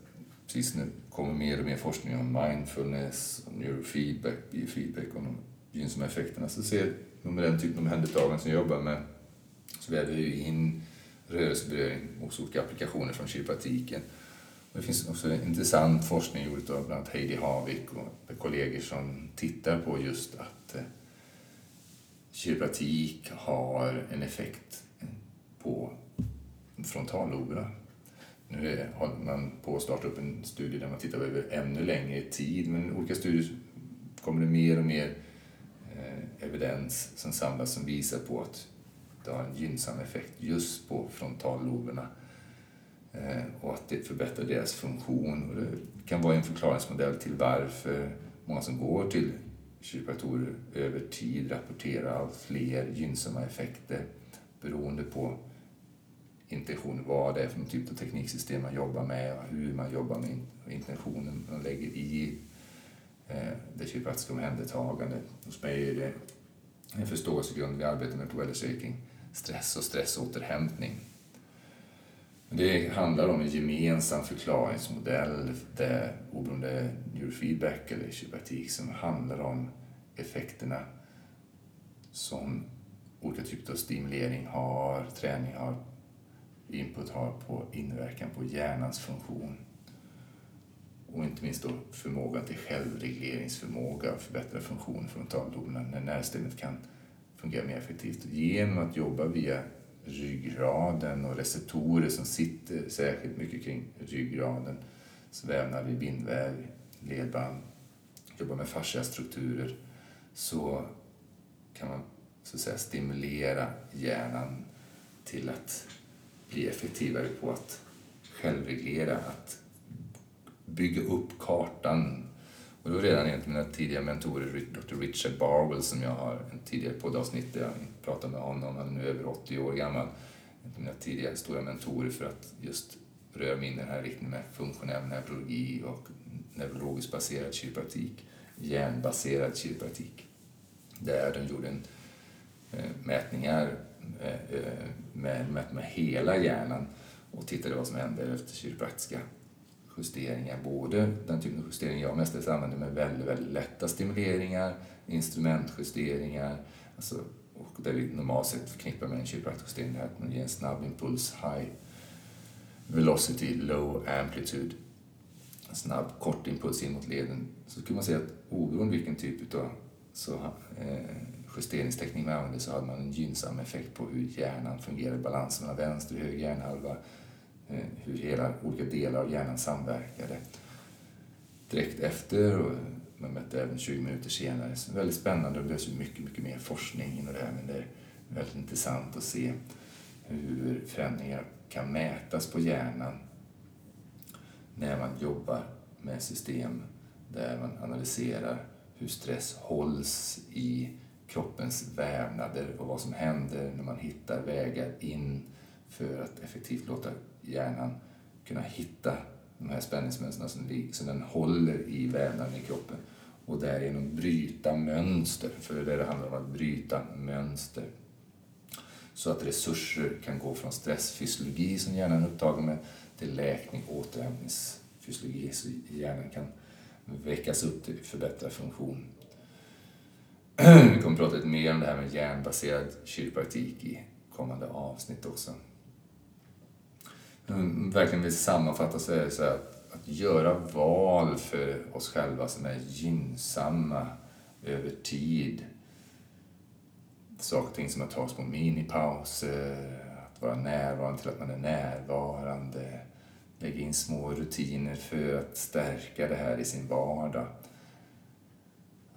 precis nu kommer mer och mer forskning om mindfulness, om neurofeedback, biofeedback och de gynnsamma effekterna så ser med den typen av omhändertagande som jag jobbar med så väver vi in rörelseberöring och olika applikationer från kiropraktiken. Det finns också intressant forskning gjord av bland annat Heidi Havik och kollegor som tittar på just att eh, kiropraktik har en effekt på frontalloberna. Nu håller man på att starta upp en studie där man tittar över ännu längre tid, men olika studier kommer det mer och mer eh, evidens som samlas som visar på att det har en gynnsam effekt just på frontalloberna eh, och att det förbättrar deras funktion. Och det kan vara en förklaringsmodell till varför många som går till kiropraktorer över tid rapporterar allt fler gynnsamma effekter beroende på intention, vad det är för typ av tekniksystem man jobbar med och hur man jobbar med intentionen man lägger i eh, det kiropraktiska omhändertagandet. Hos mig är det en förståelsegrund vi arbetar med på Wellness stress och stressåterhämtning. Det handlar om en gemensam förklaringsmodell där oberoende neurofeedback eller kiropraktik som handlar om effekterna som olika typer av stimulering har, träning har, input har på inverkan på hjärnans funktion och inte minst då förmågan till självregleringsförmåga och förbättra funktion frontalloberna när nervsystemet kan fungera mer effektivt. Genom att jobba via ryggraden och receptorer som sitter särskilt mycket kring ryggraden, vävnader i bindväv, ledband, jobba med fasciastrukturer så kan man så att säga stimulera hjärnan till att bli effektivare på att självreglera, att bygga upp kartan. Och då redan en av mina tidiga mentorer, Dr. Richard Barwell, som jag har en tidigare poddavsnitt där jag pratade med honom, han är nu över 80 år gammal. En av mina tidiga stora mentorer för att just röra mig in i den här riktningen med funktionell neurologi och neurologiskt baserad kiropraktik, hjärnbaserad kiropraktik. Där de gjorde en, eh, mätningar Eh, eh, med, med, med hela hjärnan och tittade vad som hände efter kiropraktiska justeringar. Både den typen av justeringar jag mestadels använder med väldigt, väldigt lätta stimuleringar, instrumentjusteringar, alltså, och det vi normalt sett förknippar med en kiropraktorjustering är att man ger en snabb impuls, high velocity, low amplitude, en snabb kort impuls in mot leden. Så skulle man säga att oberoende vilken typ av så, eh, justeringsteknik man använde så hade man en gynnsam effekt på hur hjärnan fungerar i balans mellan vänster och höger hjärnhalva eh, hur hela olika delar av hjärnan samverkade direkt efter och man mätte även 20 minuter senare. Så väldigt spännande och det behövs mycket, mycket mer forskning inom det här men det är väldigt intressant att se hur förändringar kan mätas på hjärnan när man jobbar med system där man analyserar hur stress hålls i kroppens vävnader och vad som händer när man hittar vägar in för att effektivt låta hjärnan kunna hitta de här spänningsmönstren som, som den håller i vävnaden i kroppen och därigenom bryta mönster, för det är det det handlar om, att bryta mönster. Så att resurser kan gå från stressfysiologi som hjärnan är upptagen med till läkning och återhämtningsfysiologi så hjärnan kan väckas upp till förbättrad funktion. Vi kommer att prata lite mer om det här med hjärnbaserad kiropraktik i kommande avsnitt också. Men verkligen vill sammanfatta så är det så här att, att göra val för oss själva som är gynnsamma över tid. Saker och ting som att ta små minipauser, att vara närvarande till att man är närvarande, lägga in små rutiner för att stärka det här i sin vardag.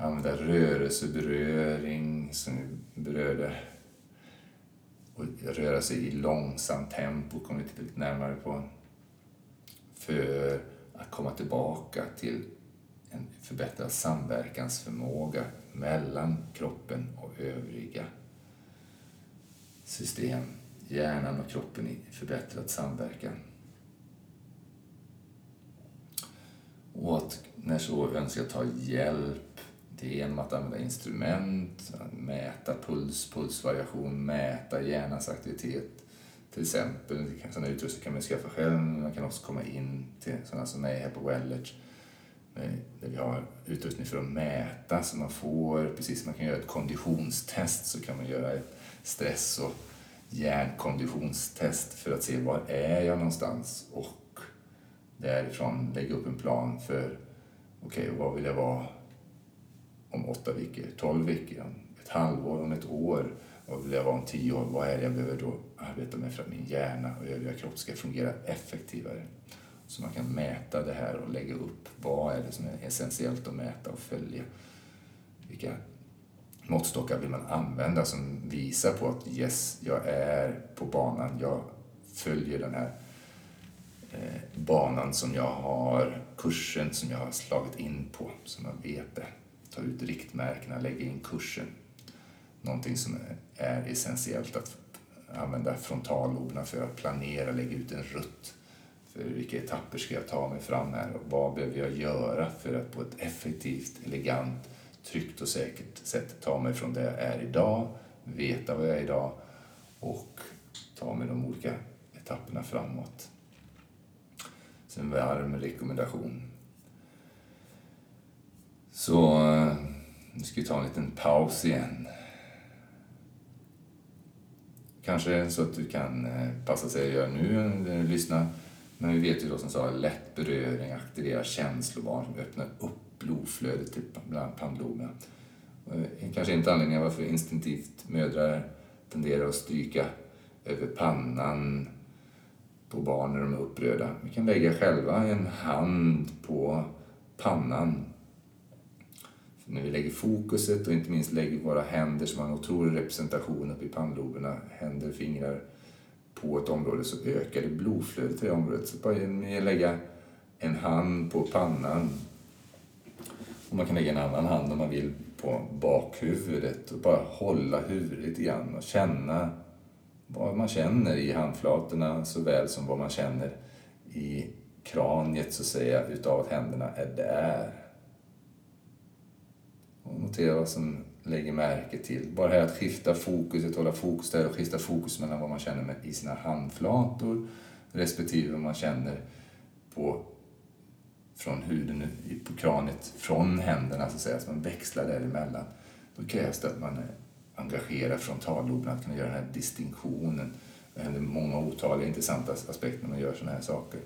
Använda rörelseberöring som vi berörde och röra sig i långsamt tempo kommer vi lite närmare på. För att komma tillbaka till en förbättrad samverkansförmåga mellan kroppen och övriga system. Hjärnan och kroppen i förbättrad samverkan. Och att när så önskar ta hjälp det är genom att använda instrument, mäta puls, pulsvariation, mäta hjärnans aktivitet. Till exempel, sådana utrustningar kan man skaffa själv, men man kan också komma in till sådana som är här på Wellert där vi har utrustning för att mäta så man får, precis som man kan göra ett konditionstest så kan man göra ett stress och hjärnkonditionstest för att se var är jag någonstans och därifrån lägga upp en plan för okej, okay, vad vill jag vara om åtta veckor, tolv veckor, om ett halvår, om ett år? Vad vill jag vara om tio år? Vad är det jag behöver då arbeta med för att min hjärna och övriga kropp ska fungera effektivare? Så man kan mäta det här och lägga upp vad är det som är essentiellt att mäta och följa. Vilka måttstockar vill man använda som visar på att yes, jag är på banan, jag följer den här eh, banan som jag har, kursen som jag har slagit in på, så man vet det ta ut riktmärkena, lägga in kursen. Någonting som är essentiellt att använda frontalloberna för att planera, lägga ut en rutt. För vilka etapper ska jag ta mig fram här och vad behöver jag göra för att på ett effektivt, elegant, tryggt och säkert sätt ta mig från där jag är idag, veta vad jag är idag och ta mig de olika etapperna framåt. Så en varm rekommendation så eh, nu ska vi ta en liten paus igen. Kanske så att du kan eh, passa sig att göra nu när du lyssnar. Men vi vet ju då som sa lätt beröring aktiverar känslobarn som öppnar upp blodflödet till bland pannloberna. Kanske inte anledningen varför instinktivt mödrar tenderar att stryka över pannan på barn när de är upprörda. Vi kan lägga själva en hand på pannan när vi lägger fokuset och inte minst lägger våra händer som har en otrolig representation uppe i pannloberna, händer, fingrar, på ett område så ökar det blodflödet i det området. Så bara genom att lägga en hand på pannan och man kan lägga en annan hand om man vill på bakhuvudet och bara hålla huvudet lite grann och känna vad man känner i handflatorna såväl som vad man känner i kraniet så att säga utav att händerna är där. Och notera vad som lägger märke till. Bara här att skifta fokuset, hålla fokus där och skifta fokus mellan vad man känner med i sina handflator respektive vad man känner på från huden på kraniet, från händerna så att säga, att man växlar däremellan. Då krävs det att man eh, engagerar frontalloben att kunna göra den här distinktionen. Det händer många otaliga intressanta aspekter när man gör sådana här saker.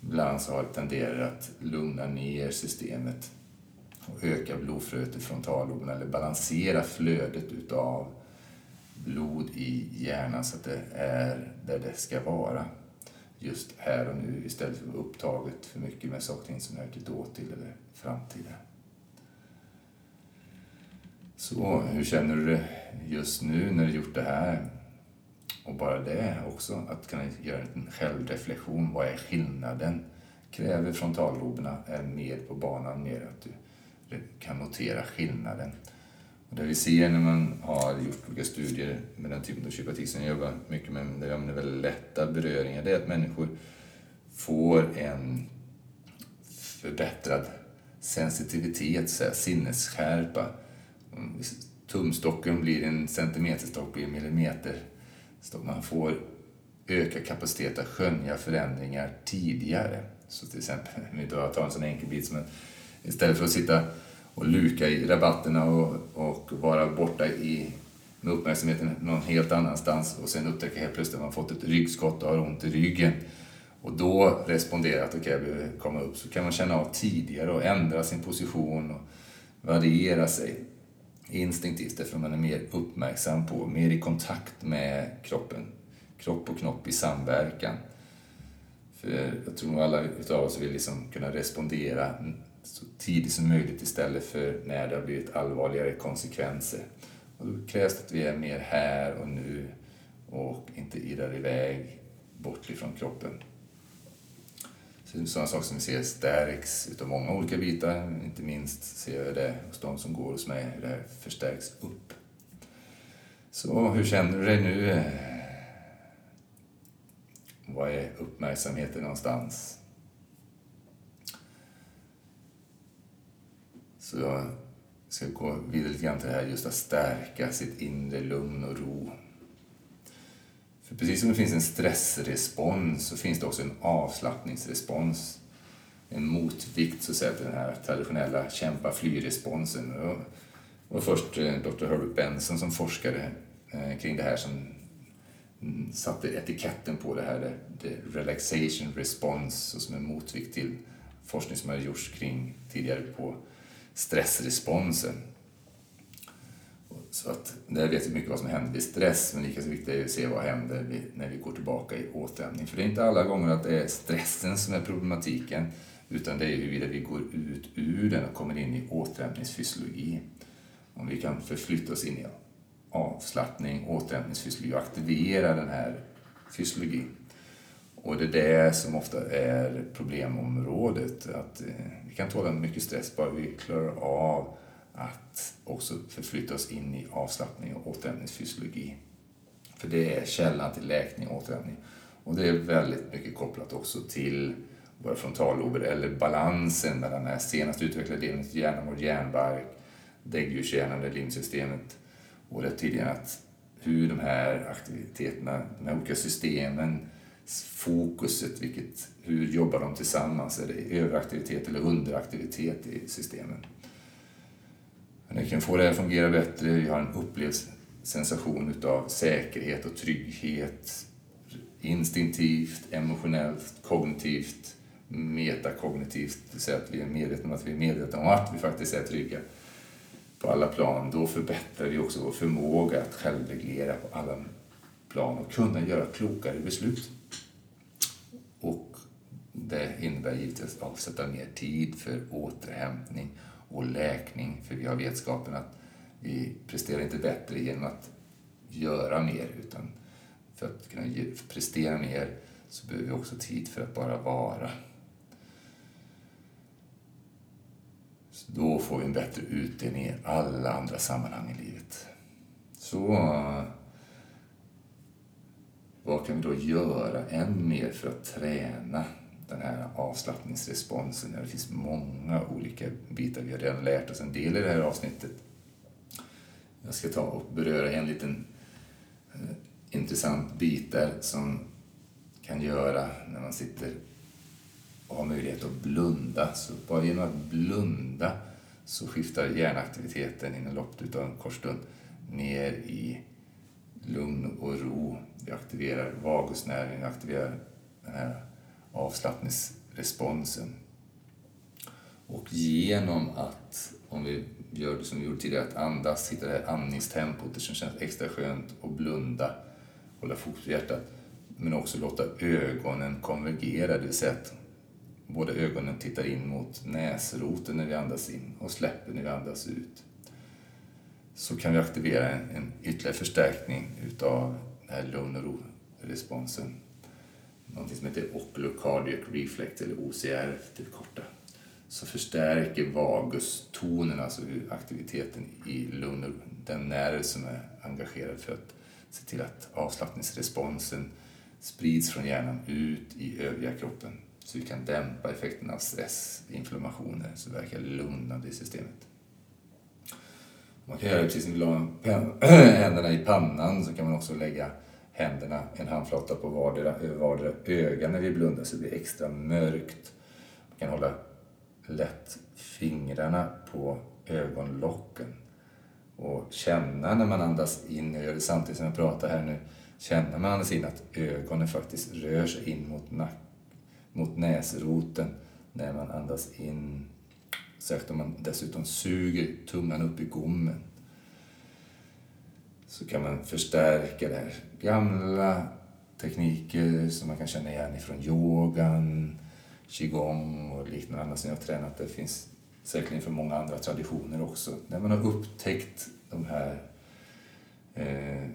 Ibland så har det tenderat att lugna ner systemet och öka blodflödet i frontalloben eller balansera flödet utav blod i hjärnan så att det är där det ska vara just här och nu istället för att vara upptaget för mycket med saker och ting som hör till dåtid eller framtid. Så hur känner du det just nu när du gjort det här? Och bara det också, att kunna göra en självreflektion. Vad är skillnaden? Kräver frontalloberna är mer på banan mer att du kan notera skillnaden. Och det vi ser när man har gjort olika studier med den typen av kiropraktik som jag jobbar mycket med, där jag använder väldigt lätta beröringar, det är att människor får en förbättrad sensitivitet, så sinnesskärpa. Mm, tumstocken blir en centimeterstock, blir en millimeterstock. Man får ökad kapacitet att skönja förändringar tidigare. Så till exempel, om vi tar en sån enkel bit som en, istället för att sitta och luka i rabatterna och, och vara borta i, med uppmärksamheten någon helt annanstans och sen upptäcka helt plötsligt att man fått ett ryggskott och har ont i ryggen och då respondera att okej, okay, jag behöver komma upp, så kan man känna av tidigare och ändra sin position och variera sig instinktivt därför att man är mer uppmärksam på, mer i kontakt med kroppen. Kropp och knopp i samverkan. För jag tror nog alla utav oss vill liksom kunna respondera så tidigt som möjligt istället för när det har blivit allvarligare konsekvenser. Och då krävs det att vi är mer här och nu och inte irrar iväg bort ifrån kroppen. Så sådana saker som vi ser stärks utav många olika bitar. Inte minst ser jag det hos de som går hos mig, hur det här förstärks upp. Så hur känner du dig nu? Var är uppmärksamheten någonstans? Så jag ska gå vidare lite grann till det här just att stärka sitt inre lugn och ro. För precis som det finns en stressrespons så finns det också en avslappningsrespons. En motvikt så att säga, till den här traditionella kämpa-fly-responsen. Det var först eh, Dr. Herbert Benson som forskade eh, kring det här som mm, satte etiketten på det här, the relaxation response, som en motvikt till forskning som hade gjorts kring tidigare på stressresponsen. Så att där vet vi mycket vad som händer vid stress, men lika så viktigt är det att se vad händer när vi går tillbaka i återhämtning. För det är inte alla gånger att det är stressen som är problematiken, utan det är huruvida vi går ut ur den och kommer in i återhämtningsfysiologi. Om vi kan förflytta oss in i avslappning, återhämtningsfysiologi och aktivera den här fysiologin. Och det är det som ofta är problemområdet. Att eh, vi kan tåla mycket stress bara vi klarar av att också förflytta oss in i avslappning och återhämtningsfysiologi. För det är källan till läkning och återhämtning. Och det är väldigt mycket kopplat också till våra frontallober eller balansen mellan den här senast utvecklade delen av hjärnan, vår hjärnbark, däggdjurshjärnan, det limsystemet och det tidigare att hur de här aktiviteterna, de här olika systemen, fokuset, vilket, hur jobbar de tillsammans? Är det överaktivitet eller underaktivitet i systemen? Vi kan få det att fungera bättre. Vi har en upplevd sensation utav säkerhet och trygghet. Instinktivt, emotionellt, kognitivt, metakognitivt. Det vill säga att vi är medvetna om att vi är medvetna om att vi faktiskt är trygga på alla plan. Då förbättrar vi också vår förmåga att självreglera på alla plan och kunna göra klokare beslut. Det innebär givetvis att avsätta mer tid för återhämtning och läkning. För vi har vetskapen att vi presterar inte bättre genom att göra mer utan för att kunna prestera mer så behöver vi också tid för att bara vara. Så då får vi en bättre utdelning i alla andra sammanhang i livet. Så vad kan vi då göra än mer för att träna den här avslappningsresponsen. Det finns många olika bitar. Vi har redan lärt oss en del i det här avsnittet. Jag ska ta och beröra en liten eh, intressant bit där som kan göra när man sitter och har möjlighet att blunda. Så bara genom att blunda så skiftar hjärnaktiviteten inom loppet av en kort stund ner i lugn och ro. Vi aktiverar vagusnerven, vi aktiverar den här avslappningsresponsen. Och genom att, om vi gör det som vi gjorde tidigare, att andas, hitta det här andningstempot, det som känns extra skönt, och blunda, hålla fokus på hjärtat, men också låta ögonen konvergera, det vill säga att båda ögonen tittar in mot näsroten när vi andas in och släpper när vi andas ut. Så kan vi aktivera en, en ytterligare förstärkning utav den här lugn och ro-responsen. Någonting som heter Oculocardiac Reflex, eller OCR till korta. Så förstärker vagustonen, alltså aktiviteten i lungor, den nerv som är engagerad för att se till att avslappningsresponsen sprids från hjärnan ut i övriga kroppen. Så vi kan dämpa effekten av stress, inflammationer, som verkar lugnande i systemet. Man kan göra det precis som vi la händerna i pannan, så kan man också lägga händerna, en handflata på vardera, vardera öga när vi blundar så det blir extra mörkt. Man kan hålla lätt fingrarna på ögonlocken och känna när man andas in, jag gör det samtidigt som jag pratar här nu, känna när man andas in att ögonen faktiskt rör sig in mot, nack, mot näsroten när man andas in. Särskilt om man dessutom suger tungan upp i gommen. Så kan man förstärka det här. Gamla tekniker som man kan känna igen ifrån yogan, qigong och liknande annat som jag har tränat. Det finns säkerligen för många andra traditioner också. När man har upptäckt de här eh,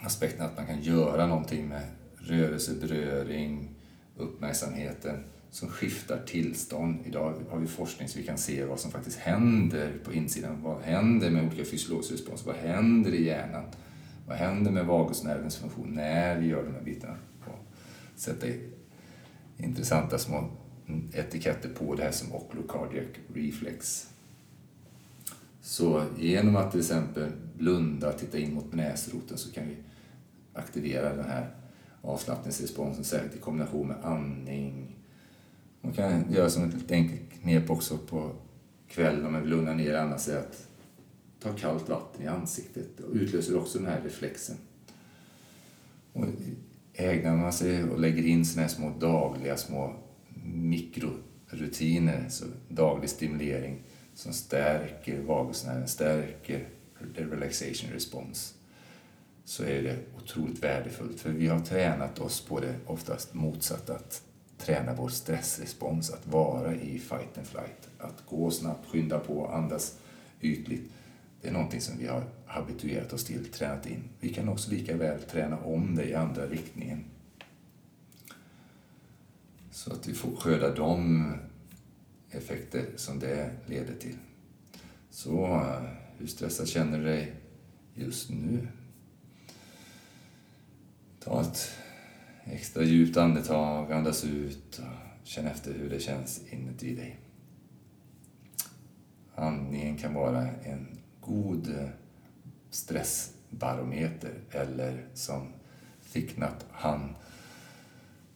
aspekterna att man kan göra någonting med rörelse, beröring, uppmärksamheten som skiftar tillstånd. Idag har vi forskning så vi kan se vad som faktiskt händer på insidan. Vad händer med olika fysiologiska responser? Vad händer i hjärnan? Vad händer med vagusnervens funktion när vi gör de här bitarna? Sätta intressanta små etiketter på det här som oculocardiac reflex. Så genom att till exempel blunda, och titta in mot näsroten så kan vi aktivera den här avslappningsresponsen, särskilt i kombination med andning. Man kan göra som ett enkelt knep också på kvällen om man vill lugna ner annars är att ta kallt vatten i ansiktet och utlöser också den här reflexen. Och ägnar man sig och lägger in såna här små dagliga små mikrorutiner, så daglig stimulering som stärker vagusnerven, stärker the relaxation response, så är det otroligt värdefullt. För vi har tränat oss på det oftast motsatta, att träna vår stressrespons, att vara i fight and flight, att gå snabbt, skynda på, andas ytligt. Det är någonting som vi har habituerat oss till, tränat in. Vi kan också lika väl träna om det i andra riktningen. Så att vi får skörda de effekter som det leder till. Så hur stressad känner du dig just nu? Ta ett extra djupt andetag, andas ut och känn efter hur det känns inuti dig. Andningen kan vara en god stressbarometer eller som Thich Han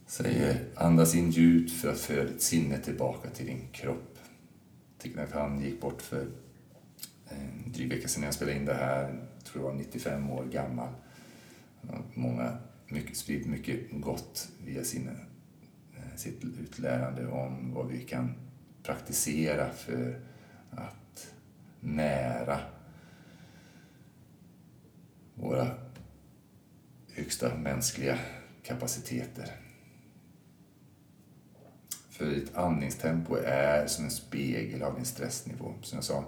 säger, andas in djupt för att föra ditt sinne tillbaka till din kropp. Thich Han gick bort för en dryg vecka sedan jag spelade in det här, jag tror jag var 95 år gammal. Många, mycket, spridit mycket gott via sin, eh, sitt utlärande om vad vi kan praktisera för att nära våra högsta mänskliga kapaciteter. För ditt andningstempo är som en spegel av din stressnivå. Som jag sa,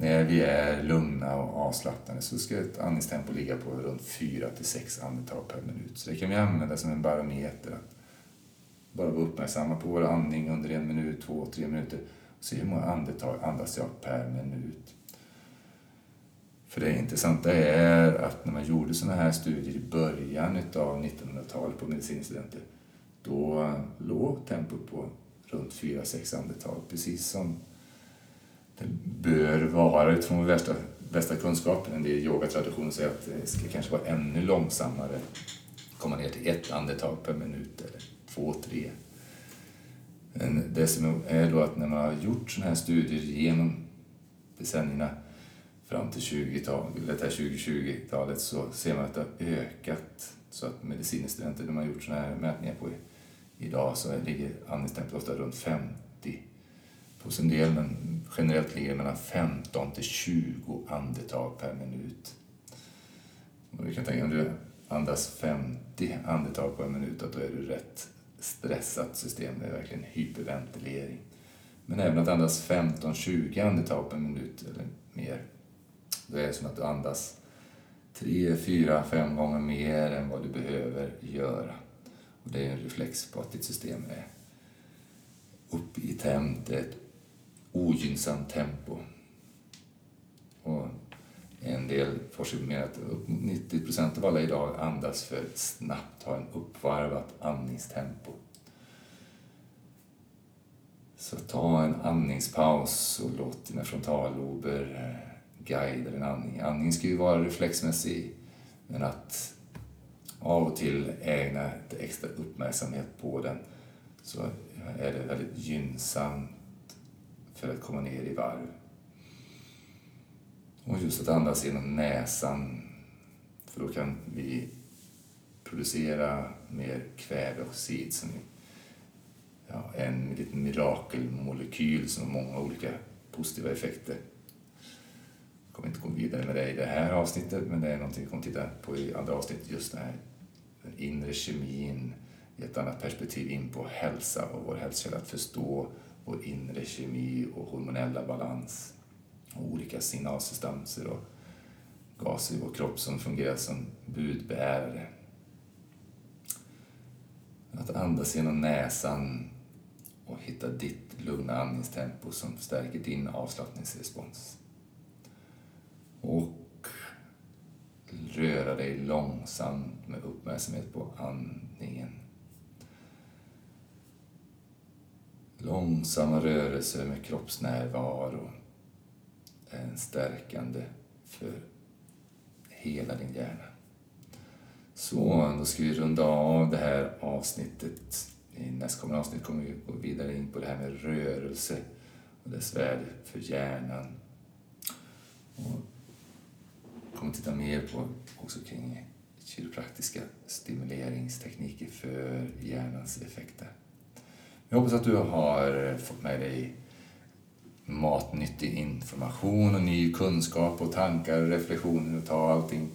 när vi är lugna och avslappnade så ska ett andningstempo ligga på runt 4 till 6 andetag per minut. Så det kan vi använda som en barometer. Att bara vara uppmärksamma på vår andning under en minut, två, tre minuter. Och se hur många andetag andas jag per minut. För det intressanta är att när man gjorde sådana här studier i början av 1900-talet på medicinstudenter, då låg tempot på runt 4-6 andetag, precis som det bör vara utifrån vår bästa, bästa kunskap. En del yogatraditioner säger att det ska kanske vara ännu långsammare, komma ner till ett andetag per minut eller två, tre. Men det som är då att när man har gjort sådana här studier genom decennierna fram till 20-talet, 2020-talet så ser man att det har ökat. Så att medicinstudenter, de har gjort sådana här mätningar på idag så ligger andningstempot ofta runt 50 hos en del, men generellt ligger det mellan 15 till 20 andetag per minut. Och vi kan tänka om du andas 50 andetag per minut, att då är du rätt stressat system. Det är verkligen hyperventilering. Men även att andas 15-20 andetag per minut eller mer, då är det som att du andas tre, fyra, fem gånger mer än vad du behöver göra. Och det är en reflex på att ditt system är uppe i tempet ogynnsamt tempo. Och en del forskare menar att upp 90 procent av alla idag andas för snabbt, har en uppvarvat andningstempo. Så ta en andningspaus och låt dina frontallober eh, guida din andning. Andningen ska ju vara reflexmässig, men att av och till ägna lite extra uppmärksamhet på den så är det väldigt gynnsamt för att komma ner i varv. Och just att andas genom näsan, för då kan vi producera mer kväveoxid som ja, en liten mirakelmolekyl som har många olika positiva effekter. Jag kommer inte gå vidare med det i det här avsnittet, men det är någonting vi kommer titta på i andra avsnitt, just den här den inre kemin i ett annat perspektiv in på hälsa och vår hälsokälla. att förstå vår inre kemi och hormonella balans och olika signalsubstanser och gaser i vår kropp som fungerar som budbärare. Att andas genom näsan och hitta ditt lugna andningstempo som stärker din avslappningsrespons. Och röra dig långsamt med uppmärksamhet på andningen. Långsamma rörelser med kroppsnärvaro är en stärkande för hela din hjärna. Så, då ska vi runda av det här avsnittet. I nästkommande avsnitt kommer vi gå vidare in på det här med rörelse och dess värde för hjärnan. Och kommer titta mer på också kring kiropraktiska stimuleringstekniker för hjärnans effekter. Jag hoppas att du har eh, fått med dig matnyttig information och ny kunskap och tankar och reflektioner och ta allting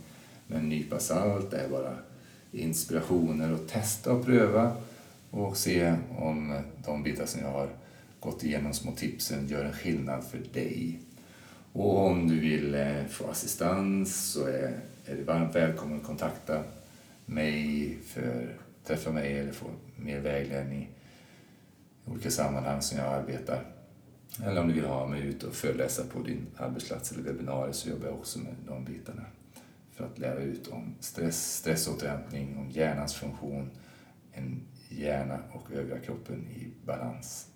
med en nypa salt. Det är bara inspirationer och testa och pröva och se om de bitar som jag har gått igenom, små tipsen, gör en skillnad för dig. Och om du vill eh, få assistans så är, är du varmt välkommen att kontakta mig för att träffa mig eller få mer vägledning olika sammanhang som jag arbetar. Eller om du vill ha mig ut och föreläsa på din arbetsplats eller webbinarier så jobbar jag också med de bitarna. För att lära ut om stress, stressåterhämtning, om hjärnans funktion, en hjärna och övriga kroppen i balans.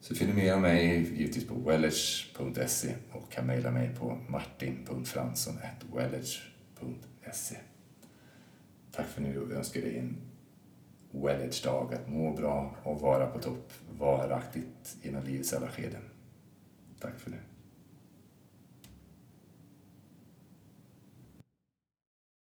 Så finner mer om mig givetvis på wellage.se och kan mejla mig på martin.fransson.wellage.se. Tack för nu och önskar dig en Wellage-dag, att må bra och vara på topp varaktigt genom livets alla skeden. Tack för det.